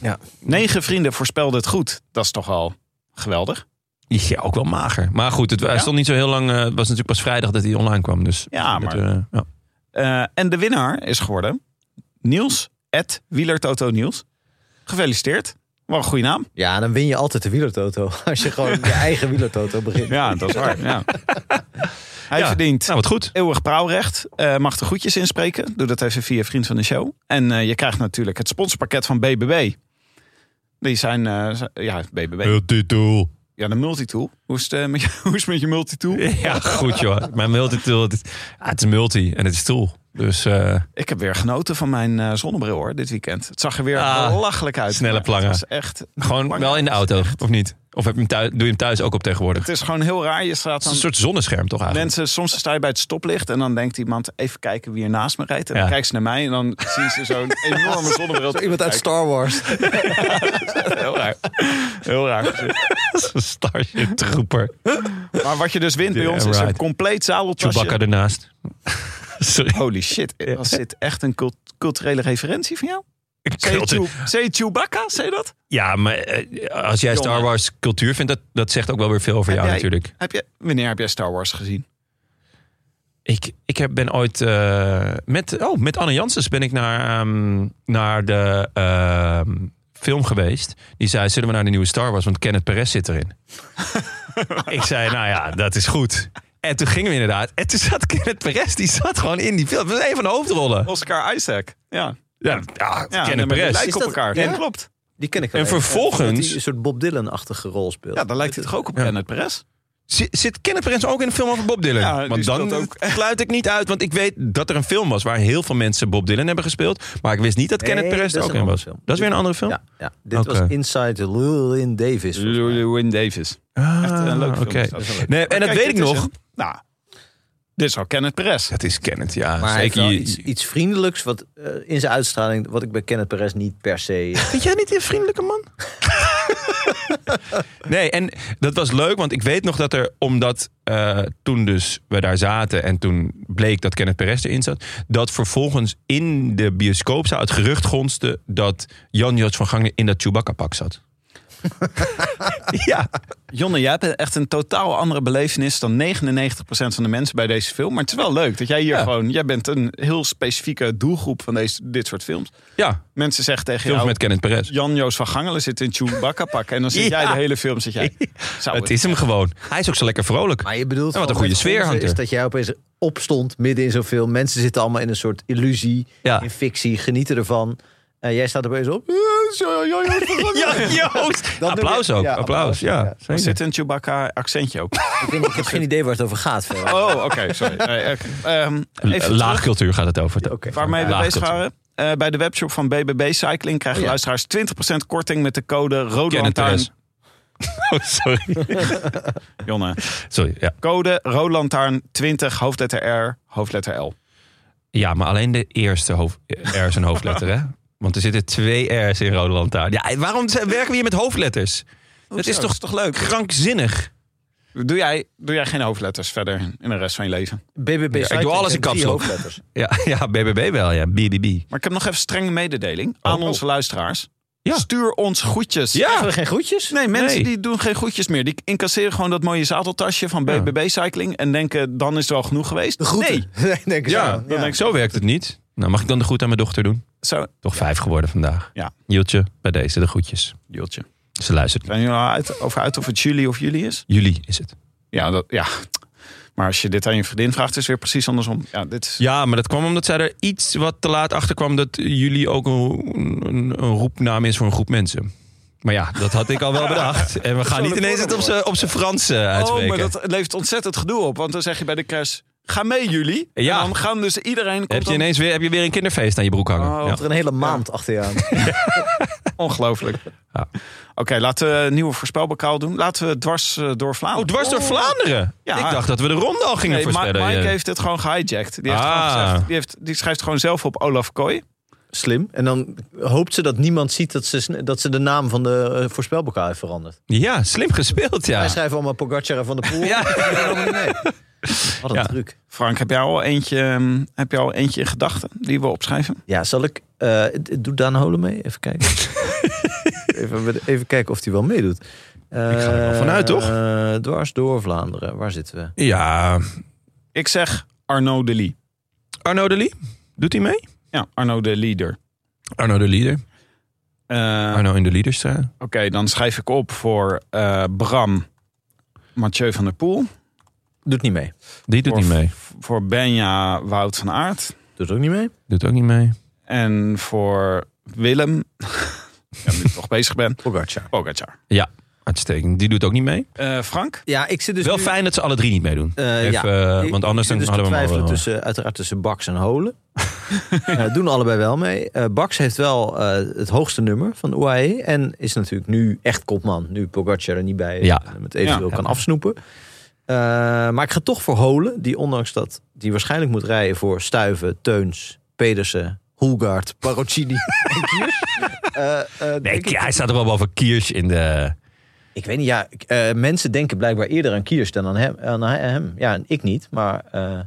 Negen vrienden voorspelden het goed. Dat is toch al geweldig? Ja, ook wel mager. Maar goed, het, Ja? stond niet zo heel lang. eh, het was natuurlijk pas vrijdag dat hij online kwam. Dus Ja, maar- ja. En de winnaar is geworden Niels, at Wielertoto Niels. Gefeliciteerd. Wat een goede naam. Ja, dan win je altijd de wielertoto. Als je gewoon je eigen wielertoto begint. Ja, dat is waar. Ja. Hij Ja. verdient Nou, wat goed. eeuwig brouwrecht. Eh, mag de groetjes inspreken. Doe dat even via Vriend van de Show. En eh, je krijgt natuurlijk het sponsorpakket van BBB. Die zijn, eh, ja, BBB. titel. Ja, de multitool. Hoe is het, met, je, hoe is het met je multitool? Ja, goed joh. Mijn multitool. Het is, ah, het is multi en het is tool. Dus eh, Ik heb weer genoten van mijn eh, zonnebril hoor, dit weekend. Het zag er weer Ah, belachelijk uit. snelle plangen. Het was echt... gewoon Plangen. wel in de auto, of niet? Of heb je hem thuis, doe je hem thuis ook op tegenwoordig? Het is gewoon heel raar. Je staat Het is dan... een soort zonnescherm toch eigenlijk? Mensen, soms sta je bij het stoplicht en dan denkt iemand even kijken wie er naast me rijdt. En dan Ja. kijken ze naar mij en dan zien ze zo'n enorme zonnebril. Zo iemand uit Star Wars. Heel raar. Heel raar. Een Starship Trooper. Maar wat je dus wint bij Yeah, ons is een compleet zadeltasje. Chewbacca ernaast. Sorry. Holy shit. Was dit echt een cult- culturele referentie van jou? Zei Chewbacca? Zei je dat? Ja, maar eh, als jij Star. Wars cultuur vindt, dat, dat zegt ook wel weer veel over Heb jou jij- natuurlijk. Heb je, wanneer heb jij Star Wars gezien? Ik, ik heb, ben ooit eh, met, oh, met Anne Janssens ben ik naar, ehm, naar de ehm, film geweest. Die zei, zullen we naar de nieuwe Star Wars? Want Kenneth Perez zit erin. ik zei, nou ja, dat is goed. En toen gingen we inderdaad. En toen zat Kenneth Perez, die zat gewoon in die film. Dat was een van de hoofdrollen. Oscar Isaac. Ja, Ja, ja, ja Kenneth die Perez. lijken op elkaar. ja? Ja, klopt. Die ken ik En alleen. vervolgens- hij een soort Bob Dylan-achtige rol speelt. Ja, dan lijkt hij toch ook op Ja. Kenneth Perez? Zit, zit Kenneth Perez ook in een film over Bob Dylan? Ja, die want dan ook. sluit ik niet uit. Want ik weet dat er een film was waar heel veel mensen Bob Dylan hebben gespeeld. Maar ik wist niet dat Nee, Kenneth Perez er ook in was. film. Dat is weer een andere film? Ja, ja. dit was Inside Llewyn Davis. Llewyn Davis. Ah, Echt een leuk film. Nee, en dat Kijk, weet ik nog. een- nou, dit is wel Kenneth Perez. Dat is Kenneth, ja. Maar hij heeft zeker. wel Je- iets, iets vriendelijks wat, eh, in zijn uitstraling, wat ik bij Kenneth Perez niet per se... Vind jij niet een vriendelijke man? nee, en dat was leuk, want ik weet nog dat er, omdat eh, toen dus we daar zaten en toen bleek dat Kenneth Perez erin zat, dat vervolgens in de bioscoopzaal het gerucht gonste dat Jan Joods van Gangen in dat Chewbacca-pak zat. ja, Jonne, jij hebt echt een totaal andere belevenis dan 99% van de mensen bij deze film. Maar het is wel leuk dat jij hier Ja. gewoon... Jij bent een heel specifieke doelgroep van deze, dit soort films. ja, Mensen zeggen tegen films jou... met Kenneth Perez. Jan-Joos van Gangelen zit in Chewbacca pak. En dan zit jij de hele film, zit jij... Zou Het is hem gewoon. Hij is ook zo lekker vrolijk. Maar je bedoelt wat een goede sfeer hangt is dat jij opeens opstond midden in zo'n film. Mensen zitten allemaal in een soort illusie, Ja. in fictie, genieten ervan. En jij staat opeens op. Ja, Joost! Applaus ook, ja, applaus. Ja, ja. Er zit een Chewbacca accentje ook. Ik, weet niet, ik heb geen idee waar het over gaat. verder. Oh, oké, sorry. Nee, eh, ehm, even. Laagcultuur gaat het over. Oké. Waarmee we bezig waren. Eh, bij de webshop van BBB Cycling krijgen Ja. luisteraars 20% korting met de code Rode Lantaarn. Oh, sorry. Jonne, Sorry, ja. code Rode Lantaarn 20, hoofdletter R, hoofdletter L. Ja, maar alleen de eerste hoofd, R is een hoofdletter, hè? Want er zitten twee R's in Rode Lantaarn. Ja, waarom werken we hier met hoofdletters? Dat is toch, is toch leuk? krankzinnig? Doe jij, doe jij geen hoofdletters verder in de rest van je leven? BBB doe Cycling alles in hoofdletters. Ja, ja, BBB wel, ja. BBB. Maar ik heb nog even strenge mededeling aan Oh. onze luisteraars. Ja. Stuur ons groetjes. Ja. Hebben we geen groetjes? Nee, mensen Nee. die doen geen groetjes meer. Die incasseren gewoon dat mooie zadeltasje van. BBB Cycling. En denken, dan is het wel genoeg geweest. De groeten. Nee, ik Ja, zo. dan denk ik, zo werkt het niet. Nou, mag ik dan de groet aan mijn dochter doen? zo. Toch vijf geworden vandaag. Ja. Jieltje, bij deze de groetjes. Joltje. Ze luistert. Zijn jullie al uit, over uit of het juli of juli is? Jullie is het. Ja, dat, ja. Maar als je dit aan je vriendin vraagt, is het weer precies andersom. Ja, dit is... Ja, maar dat kwam omdat zij er iets wat te laat achter kwam dat jullie ook een, een, een roepnaam is voor een groep mensen. Maar ja, dat had ik al wel bedacht. En we gaan niet ineens het op zijn Frans uitspreken. Oh, maar dat levert ontzettend gedoe op. Want dan zeg je bij de crash, ga mee jullie. Ja. En dan gaan dus iedereen... Komt heb, je dan- ineens weer, heb je weer een kinderfeest aan je broek hangen. Oh, ja. Komt er een hele maand achter je aan. Ongelooflijk. Ja. Oké, laten we een nieuwe voorspelbokaal doen. Laten we dwars eh, door Oh, Vlaanderen. dwars door Vlaanderen. Ja. Ik dacht dat we de ronde al gingen Nee, voorspellen. Mike Ja. heeft het gewoon gehijacked. Die, heeft Ah. gewoon gezegd, die, heeft, die schrijft gewoon zelf op Olaf Kooi. Slim. En dan hoopt ze dat niemand ziet dat ze, dat ze de naam van de uh, voorspelbokaal heeft veranderd. Ja, slim gespeeld, ja. Wij schrijven allemaal Pogacar en Van de Poel. Ja. Wat een Ja. truc. Frank, heb jij al eentje, ehm, heb jij al eentje in gedachten die we opschrijven? Ja, zal ik... eh doe Daan Holen mee? Even kijken. even, even kijken of hij wel meedoet. Ik ga er wel vanuit, toch? Eh, dwars door Vlaanderen. Waar zitten we? Ja, Ik zeg Arno de Lee. Arno de Lee, doet hij mee? Ja, Arno de Leader. Arno de Leader. Eh, Arno in de Leaderstraat. Oké, dan schrijf ik op voor eh, Bram Mathieu van der Poel. Doet niet mee. Die doet Voor- niet mee. Voor Benja Wout van Aert. Doet ook niet mee. Doet ook niet mee. En voor Willem, ja, nu ik toch bezig ben, Pogacar. Pogacar. Ja, uitstekend. Die doet ook niet mee. Eh, Frank? Ja, ik zit dus Wel nu- fijn dat ze alle drie niet meedoen. Eh, Even, ja. eh, want anders ik dan zit dus hadden we hem wel. tussen, uiteraard tussen Bax en Holen. Doen allebei wel mee. Eh Bax heeft wel eh, het hoogste nummer van de UAE. En is natuurlijk nu echt kopman. Nu Pogacar er niet bij. Ja. Het eventueel Ja. kan afsnoepen. Eh, maar ik ga toch voor Holen. Die ondanks dat die waarschijnlijk moet rijden voor Stuiven, Teuns, Pedersen, Hulgaard, Parocini en Kiers. Eh, eh, Nee, denk ik- ja, hij staat er wel boven Kiers in de... ik weet niet, ja, eh, mensen denken blijkbaar eerder aan Kiers dan aan hem. Aan hem. Ja, ik niet, maar eh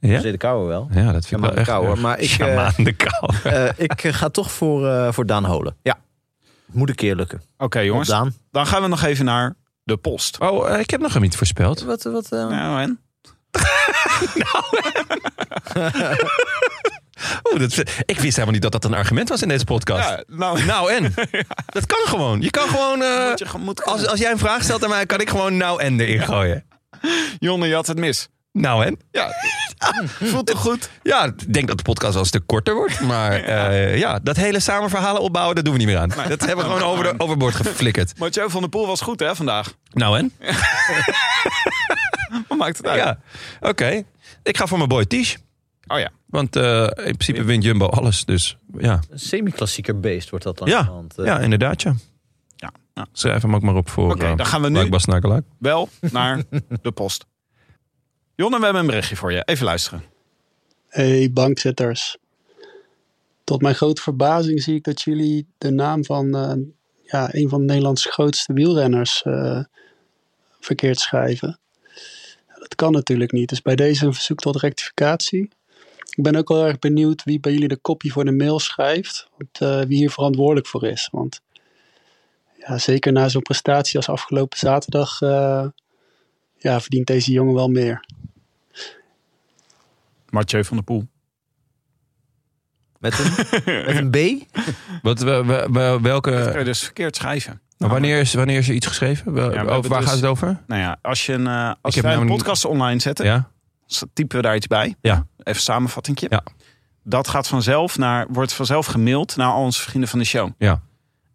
Ja? José de Kouwer wel. Ja, dat vind ik wel echt... de Kouwer, maar ik, Shaman de Kouwer. Eh, ik ga toch voor, eh, voor Daan Holen. Ja. Moet een keer lukken. Oké jongens, Daan. dan gaan we nog even naar de post. Oh, ik heb nog hem niet voorspeld. Wat, wat, eh, Nou, en? Oh, dat, ik wist helemaal niet dat dat een argument was in deze podcast. Ja, nou, Nou en? Dat kan gewoon. Je kan gewoon... eh, je, als, als jij een vraag stelt aan mij, kan ik gewoon nou en erin gooien. Jonne, je had het mis. Nou en? Ja, voelt toch goed? Ja, ik denk dat de podcast wel een stuk korter wordt. Maar eh, ja, dat hele samen verhalen opbouwen, dat doen we niet meer aan. Dat hebben we gewoon over de, overboord geflikkerd. Mathieu van der Poel was goed hè vandaag. Nou en? maakt het uit. Ja, oké. Ik ga voor mijn boy Tish. Oh ja. Want eh, in principe wint Jumbo alles. Dus ja, Een semi-klassieker beest wordt dat dan. ja, Want, eh, ja inderdaad ja. Ja, ja. Schrijf hem ook maar op voor Oké, eh, dan gaan we nu wel naar de post. Jonne, we hebben een berichtje voor je. Even luisteren. Hey bankzitters. Tot mijn grote verbazing zie ik dat jullie de naam van eh, ja, een van Nederlands grootste wielrenners eh, verkeerd schrijven. Dat kan natuurlijk niet. Dus bij deze een verzoek tot rectificatie. Ik ben ook wel erg benieuwd wie bij jullie de kopie voor de mail schrijft. Want, eh, wie hier verantwoordelijk voor is. Want ja, zeker na zo'n prestatie als afgelopen zaterdag eh, ja, verdient deze jongen wel meer. Mathieu van der Poel. met, een, met een B? Wat, we- we- we- Dat welke, kun je dus verkeerd schrijven. nou, wanneer, is, wanneer is er iets geschreven? Over, waar dus- gaat het over? Nou ja, als, je een, eh, als wij een podcast online zetten, Ja? Typen we daar iets bij. Ja. Even samenvattingje. Ja. Dat gaat vanzelf naar, wordt vanzelf gemaild naar al onze vrienden van de show. Ja.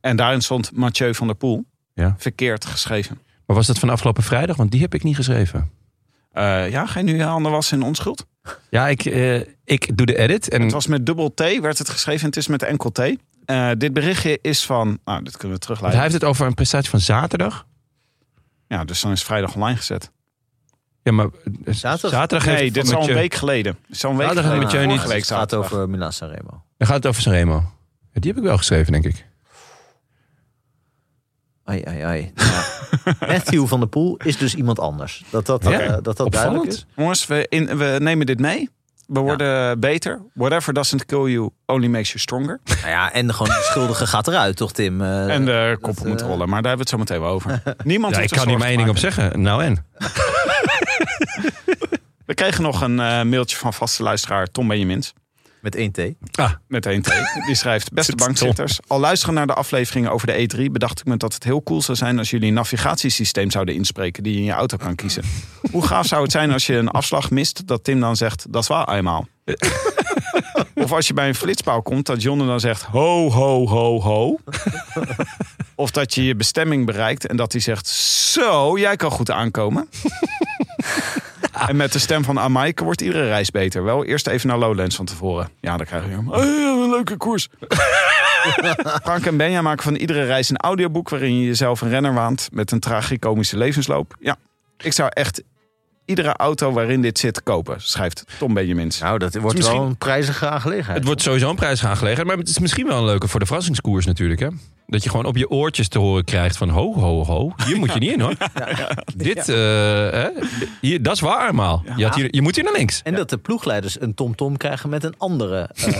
En daarin stond Mathieu van der Poel. Ja. Verkeerd geschreven. Maar was dat van afgelopen vrijdag? Want die heb ik niet geschreven. Eh, ja, ga je nu handen wassen in onschuld? Ja, ik, eh, ik doe de edit. En Het was met dubbel T, werd het geschreven. En het is met enkel T. Eh, dit berichtje is van, nou, dit kunnen we want terugleiden. hij heeft het over een prestatie van zaterdag. Ja, dus dan is vrijdag online gezet. Ja, maar eh, Zaterdag? zaterdag Nee, dit is al een week geleden. Dit is al een week Zaterdag geleden. niet- Vorige week het gaat over Milan Sanremo. Dan gaat het over Sanremo. Ja, die heb ik wel geschreven, denk ik. Ai, ai, ai. Ja. Matthew van der Poel is dus iemand anders. Dat dat, Ja, eh, dat, dat duidelijk is. Jongens, we, in, we nemen dit mee. We worden beter. Whatever doesn't kill you only makes you stronger. Nou ja, en gewoon de schuldige gaat eruit, toch Tim? Eh, en de koppel dat, moet eh, rollen. Maar daar hebben we het zo meteen wel over. Niemand Ja, ik kan hier maar één ding op zeggen. Nou en? We kregen nog een eh, mailtje van vaste luisteraar Tom Benjamins. Met één T. Met één T. Die schrijft, beste bankzitters. Al luisteren naar de afleveringen over de E3... bedacht ik me dat het heel cool zou zijn... als jullie een navigatiesysteem zouden inspreken... die je in je auto kan kiezen. Hoe gaaf zou het zijn als je een afslag mist... dat Tim dan zegt, dat is wel eenmaal. of als je bij een flitspaal komt... dat Jonne dan zegt, ho, ho, ho, ho. of dat je je bestemming bereikt... en dat hij zegt, zo, jij kan goed aankomen. En met de stem van Amaike wordt iedere reis beter. Wel eerst even naar Lowlands van tevoren. Ja, dan krijg je hem. "Hey, een leuke koers. Frank en Benja maken van iedere reis een audioboek... waarin je jezelf een renner waant met een tragicomische levensloop. Ja, ik zou echt iedere auto waarin dit zit kopen, schrijft Tom Benjamins. Nou, dat wordt misschien- wel een prijzige aangelegenheid. Het wordt sowieso een prijs aangelegen. Maar het is misschien wel een leuke voor de verrassingskoers natuurlijk. Hè? Dat je gewoon op je oortjes te horen krijgt van... ho, ho, ho, hier moet je niet in hoor. Dit, eh, hè? Hier, dat is waar eenmaal. Je, had hier, je moet hier naar links. En dat de ploegleiders een tom-tom krijgen met een andere. eh, dus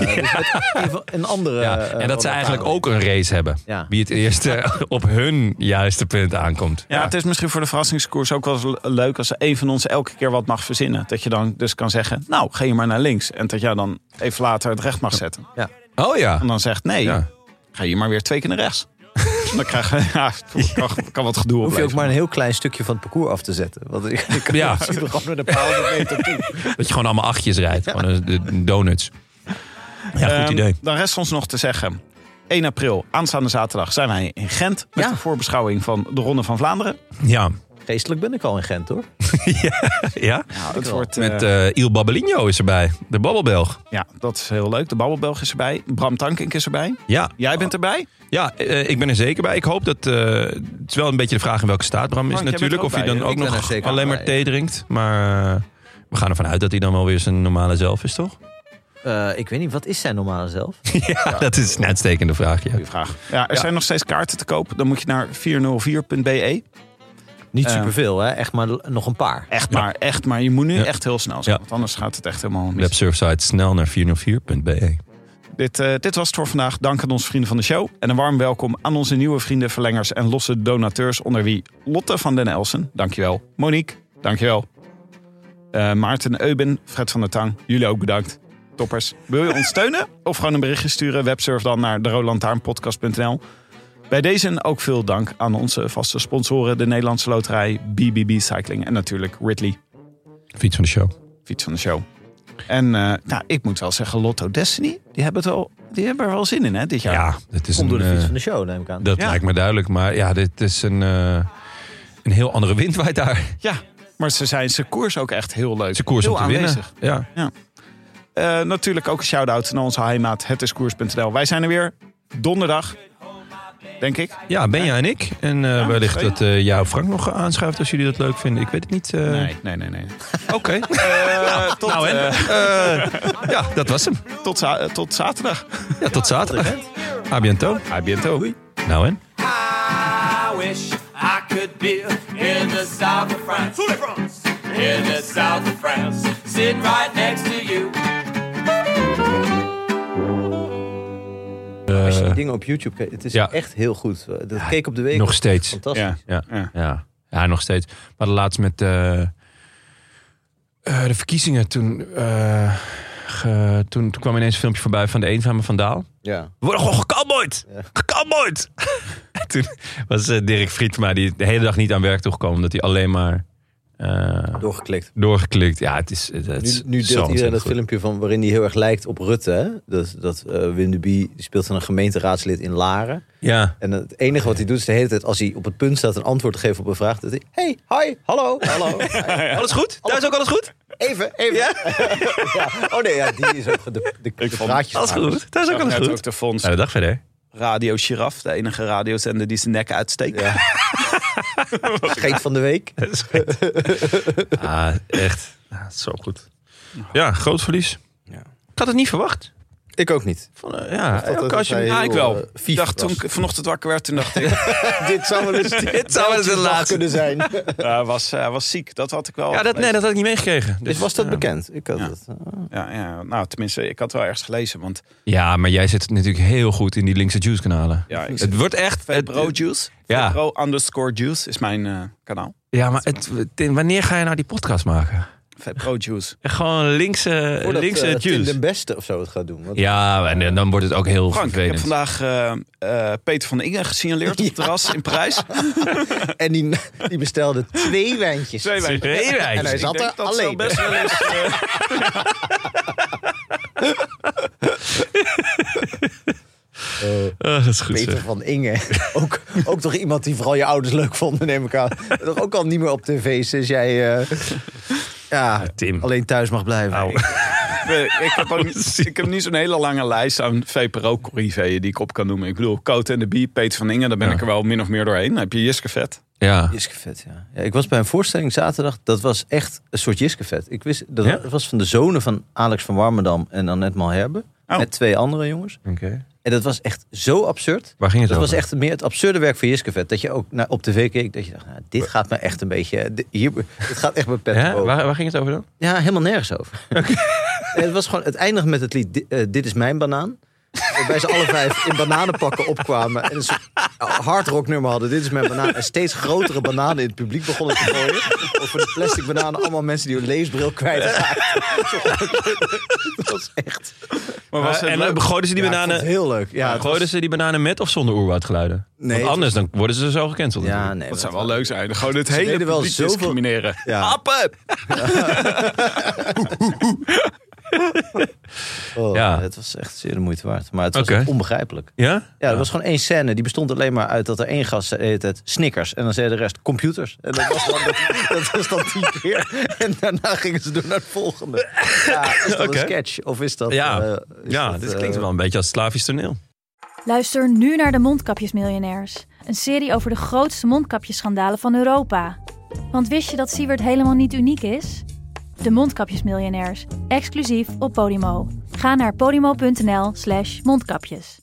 met een, andere Ja, eh, en dat ze eigenlijk ook een race hebben. Ja. Wie het eerst eh, op hun juiste punt aankomt. Ja, het is misschien voor de verrassingskoers ook wel leuk als een van ons elke keer wat mag verzinnen. Dat je dan dus kan zeggen, nou, ga je maar naar links. En dat jij dan even later het recht mag zetten. Oh ja. En dan zegt, nee, ja. ga je maar weer twee keer naar rechts. dan krijg je, ja, kan, kan wat gedoe Hoef je ook maar een heel klein stukje van het parcours af te zetten. Want ik, ik kan Ja. gewoon naar de paal meter toe. Dat je gewoon allemaal achtjes rijdt. Gewoon een- de donuts. Ja, goed Ehm, idee. Dan rest ons nog te zeggen. 1 april, aanstaande zaterdag, zijn wij in Gent. Met Ja. de voorbeschouwing van de Ronde van Vlaanderen. Ja. Geestelijk ben ik al in Gent hoor. ja. het wordt, Met eh, eh Il Babbelinho is erbij. De babbelbelg. ja, dat is heel leuk. De Babbelbelg is erbij. Bram Tankink is erbij. Ja. Jij bent erbij. Ja, eh, ik ben er zeker bij. Ik hoop dat... eh, het is wel een beetje de vraag in welke staat Bram is Frank, natuurlijk. Of hij dan bij, ook nog alleen maar bij. thee drinkt. Maar eh, we gaan ervan uit dat hij dan wel weer zijn normale zelf is, toch? Eh, ik weet niet, wat is zijn normale zelf? ja, dat is een uitstekende vraag. Ja. Goeie vraag. Ja, er Ja. zijn nog steeds kaarten te koop. Dan moet je naar 404.be. Niet Eh. superveel hè, echt maar nog een paar. Echt maar, echt maar. Je moet nu Ja. echt heel snel zijn. Ja. Want anders gaat het echt helemaal mis. Websurfsite snel naar 404.be. Dit, eh, dit was het voor vandaag. Dank aan onze vrienden van de show. En een warm welkom aan onze nieuwe vrienden, verlengers en losse donateurs. Onder wie Lotte van den Elsen. Dankjewel. Monique. Dankjewel. Eh Maarten Euben. Fred van der Tang. Jullie ook bedankt. Toppers. Wil je ons steunen? Of gewoon een berichtje sturen? Websurf dan naar de Bij deze ook veel dank aan onze vaste sponsoren. De Nederlandse Loterij, BBB Cycling en natuurlijk Ridley. Fiets van de show. Fiets van de show. En eh, nou, ik moet wel zeggen, Lotto Destiny, die hebben, het wel, die hebben er wel zin in hè, dit jaar. Ja, het is Komt door de fiets eh, van de show, neem ik aan. Dat Ja. lijkt me duidelijk. Maar ja, dit is een, eh, een heel andere wind waait daar. Ja, Maar ze zijn zijn koers ook echt heel leuk. Zijn koers heel om te winnen. aanwezig. Ja. Eh, natuurlijk ook een shout-out naar onze heimaat, hetiskoers.nl. Wij zijn er weer donderdag, denk ik. ja, Benja en ik. En eh, wellicht dat eh jou Frank nog aanschuift als jullie dat leuk vinden. Ik weet het niet. eh. Nee, nee, nee. nee. Oké. Eh, tot, nou en? ja, dat was hem. tot, za- tot zaterdag. Ja, tot zaterdag. A biento. A biento. Nou en? I wish I could be in the south of France. In the south of France. Sitting right next to you. Als je Eh, die dingen op YouTube kijkt, het is ja. echt heel goed. Dat keek op de week. nog steeds. Fantastisch. Ja. Ja. Ja. Ja. ja, nog steeds. We hadden laatst met eh, eh, de verkiezingen. Toen, eh, ge- toen, toen kwam ineens een filmpje voorbij van de eenzame Van Daal. Ja. We worden gewoon! Ja. Gecowboyd! En toen was eh, Dirk Friedma die de hele dag niet aan werk toegekomen. Omdat hij alleen maar eh, Doorgeklikt. doorgeklikt. Ja, het is, het, het Nu, is nu deelt iedereen dat goed. filmpje van waarin hij heel erg lijkt op Rutte. Hè? Dat, dat Wim de Bie die speelt dan een gemeenteraadslid in Laren. Ja, En het enige wat hij doet is de hele tijd als hij op het punt staat een antwoord te geven op een vraag. Dat hij, hey, hi, hallo, hallo. alles goed? Thuis ook alles goed? Even, even. Ja? Oh nee, ja, die is ook de, de, de, de praatjes. Alles goed? Thuis ook Zag alles ook goed? de fonds Ja, de dag verder. Radio Giraf, de enige radiozender die zijn nek uitsteekt. Ja. Scheet van de week. Ah, echt. Ja, zo goed. Ja, groot verlies. Ja. Ik had het niet verwacht. Ik ook niet. Van, eh, ja, dat ook het als je, Ja, ik wel. eh, Ik dacht toen ik vanochtend wakker werd, toen dacht ik, Dit zou wel eens, dit zou wel eens de laatste. kunnen zijn. ja, hij was, hij was ziek. Dat had ik wel. ja, dat, nee, dat had ik niet meegekregen. Dus, Dus was dat bekend? Ik had Ja. het. eh, ja, ja, nou, tenminste, ik had wel ergens gelezen. Want Ja, maar jij zit natuurlijk heel goed in die linkse juice kanalen. ja, ik Het wordt echt... Het- Bro Juice. Ja. Bro underscore Juice is mijn eh, kanaal. Ja, maar het, wanneer ga je nou die podcast maken? Vet Bro Juice. Gewoon linkse, Voordat linkse eh, juice. de Beste of zo het gaat doen. Ja, en dan wordt het ook heel Frank, ik heb vandaag eh, eh, Peter van Ingen gesignaleerd op het terras in Parijs. En die, die bestelde twee wijntjes. Twee wijntjes. Twee wijntjes. En hij Ik zat denk er dat alleen. zou best wel eens, eh, Ah, dat is goed Peter zeg. van Inge. ook, ook toch iemand die vooral je ouders leuk vonden, neem ik aan. Toch ook al niet meer op tv sinds jij eh, ja, Tim. alleen thuis mag blijven. ik, heb ook, niet- ik heb niet zo'n hele lange lijst aan VPRO-corriveeën die ik op kan noemen. Ik bedoel, Coat en de Bie, Peter van Ingen, daar ben Ja. ik er wel min of meer doorheen. Dan heb je Jiske Vet. Ja. Jiskevet, ja. ja. Ik was bij een voorstelling zaterdag. Dat was echt een soort Jiskevet. Ik wist, dat Ja? was van de zonen van Alex van Warmerdam en Annette Malherbe. Oh. Met twee andere jongens. Oké. En dat was echt zo absurd. Waar ging het Dat was echt meer het absurde werk van Jiskevet. Dat je ook naar, op tv keek. Dat je dacht, nou, dit gaat me echt een beetje... Dit, hier, dit gaat echt mijn pet Ja? Waar, waar ging het over dan? Ja, helemaal nergens over. Het was gewoon, het eindigt met het lied eh, Dit is mijn banaan. Waarbij ze alle vijf in bananenpakken opkwamen. En een soort hardrock nummer hadden. Dit is mijn banaan. En steeds grotere bananen in het publiek begonnen te gooien. Over de plastic bananen. Allemaal mensen die hun leesbril kwijtraakten. Dat was echt... Maar was het en leuk? gooiden ze die bananen... heel leuk. Ja, was- gooiden ze die bananen met of zonder oerwoudgeluiden? Nee, Want anders dan worden ze zo gecanceld. ja, natuurlijk. nee. Dat zou wel leuk zijn. Gewoon het Ze hele wel publiek zoveel- discrimineren. Ja. Appen! Oh, Ja. Het was echt zeer de moeite waard. Maar het was onbegrijpelijk. Ja? Ja, er was gewoon één scène. Die bestond alleen maar uit dat er één gast zei tijd Snickers. En dan zei de rest computers. En dat was dan, dat, dat was dan tien keer. En daarna gingen ze door naar het volgende. Ja, is dat een sketch? Of is dat... Ja, eh, is ja dat, dit eh, klinkt wel een beetje als Slavisch toneel. Luister nu naar de Mondkapjesmiljonairs. Een serie over de grootste mondkapjesschandalen van Europa. Want wist je dat Siewert helemaal niet uniek is? De Mondkapjesmiljonairs, exclusief op Podimo. Ga naar podimo.nl slash mondkapjes.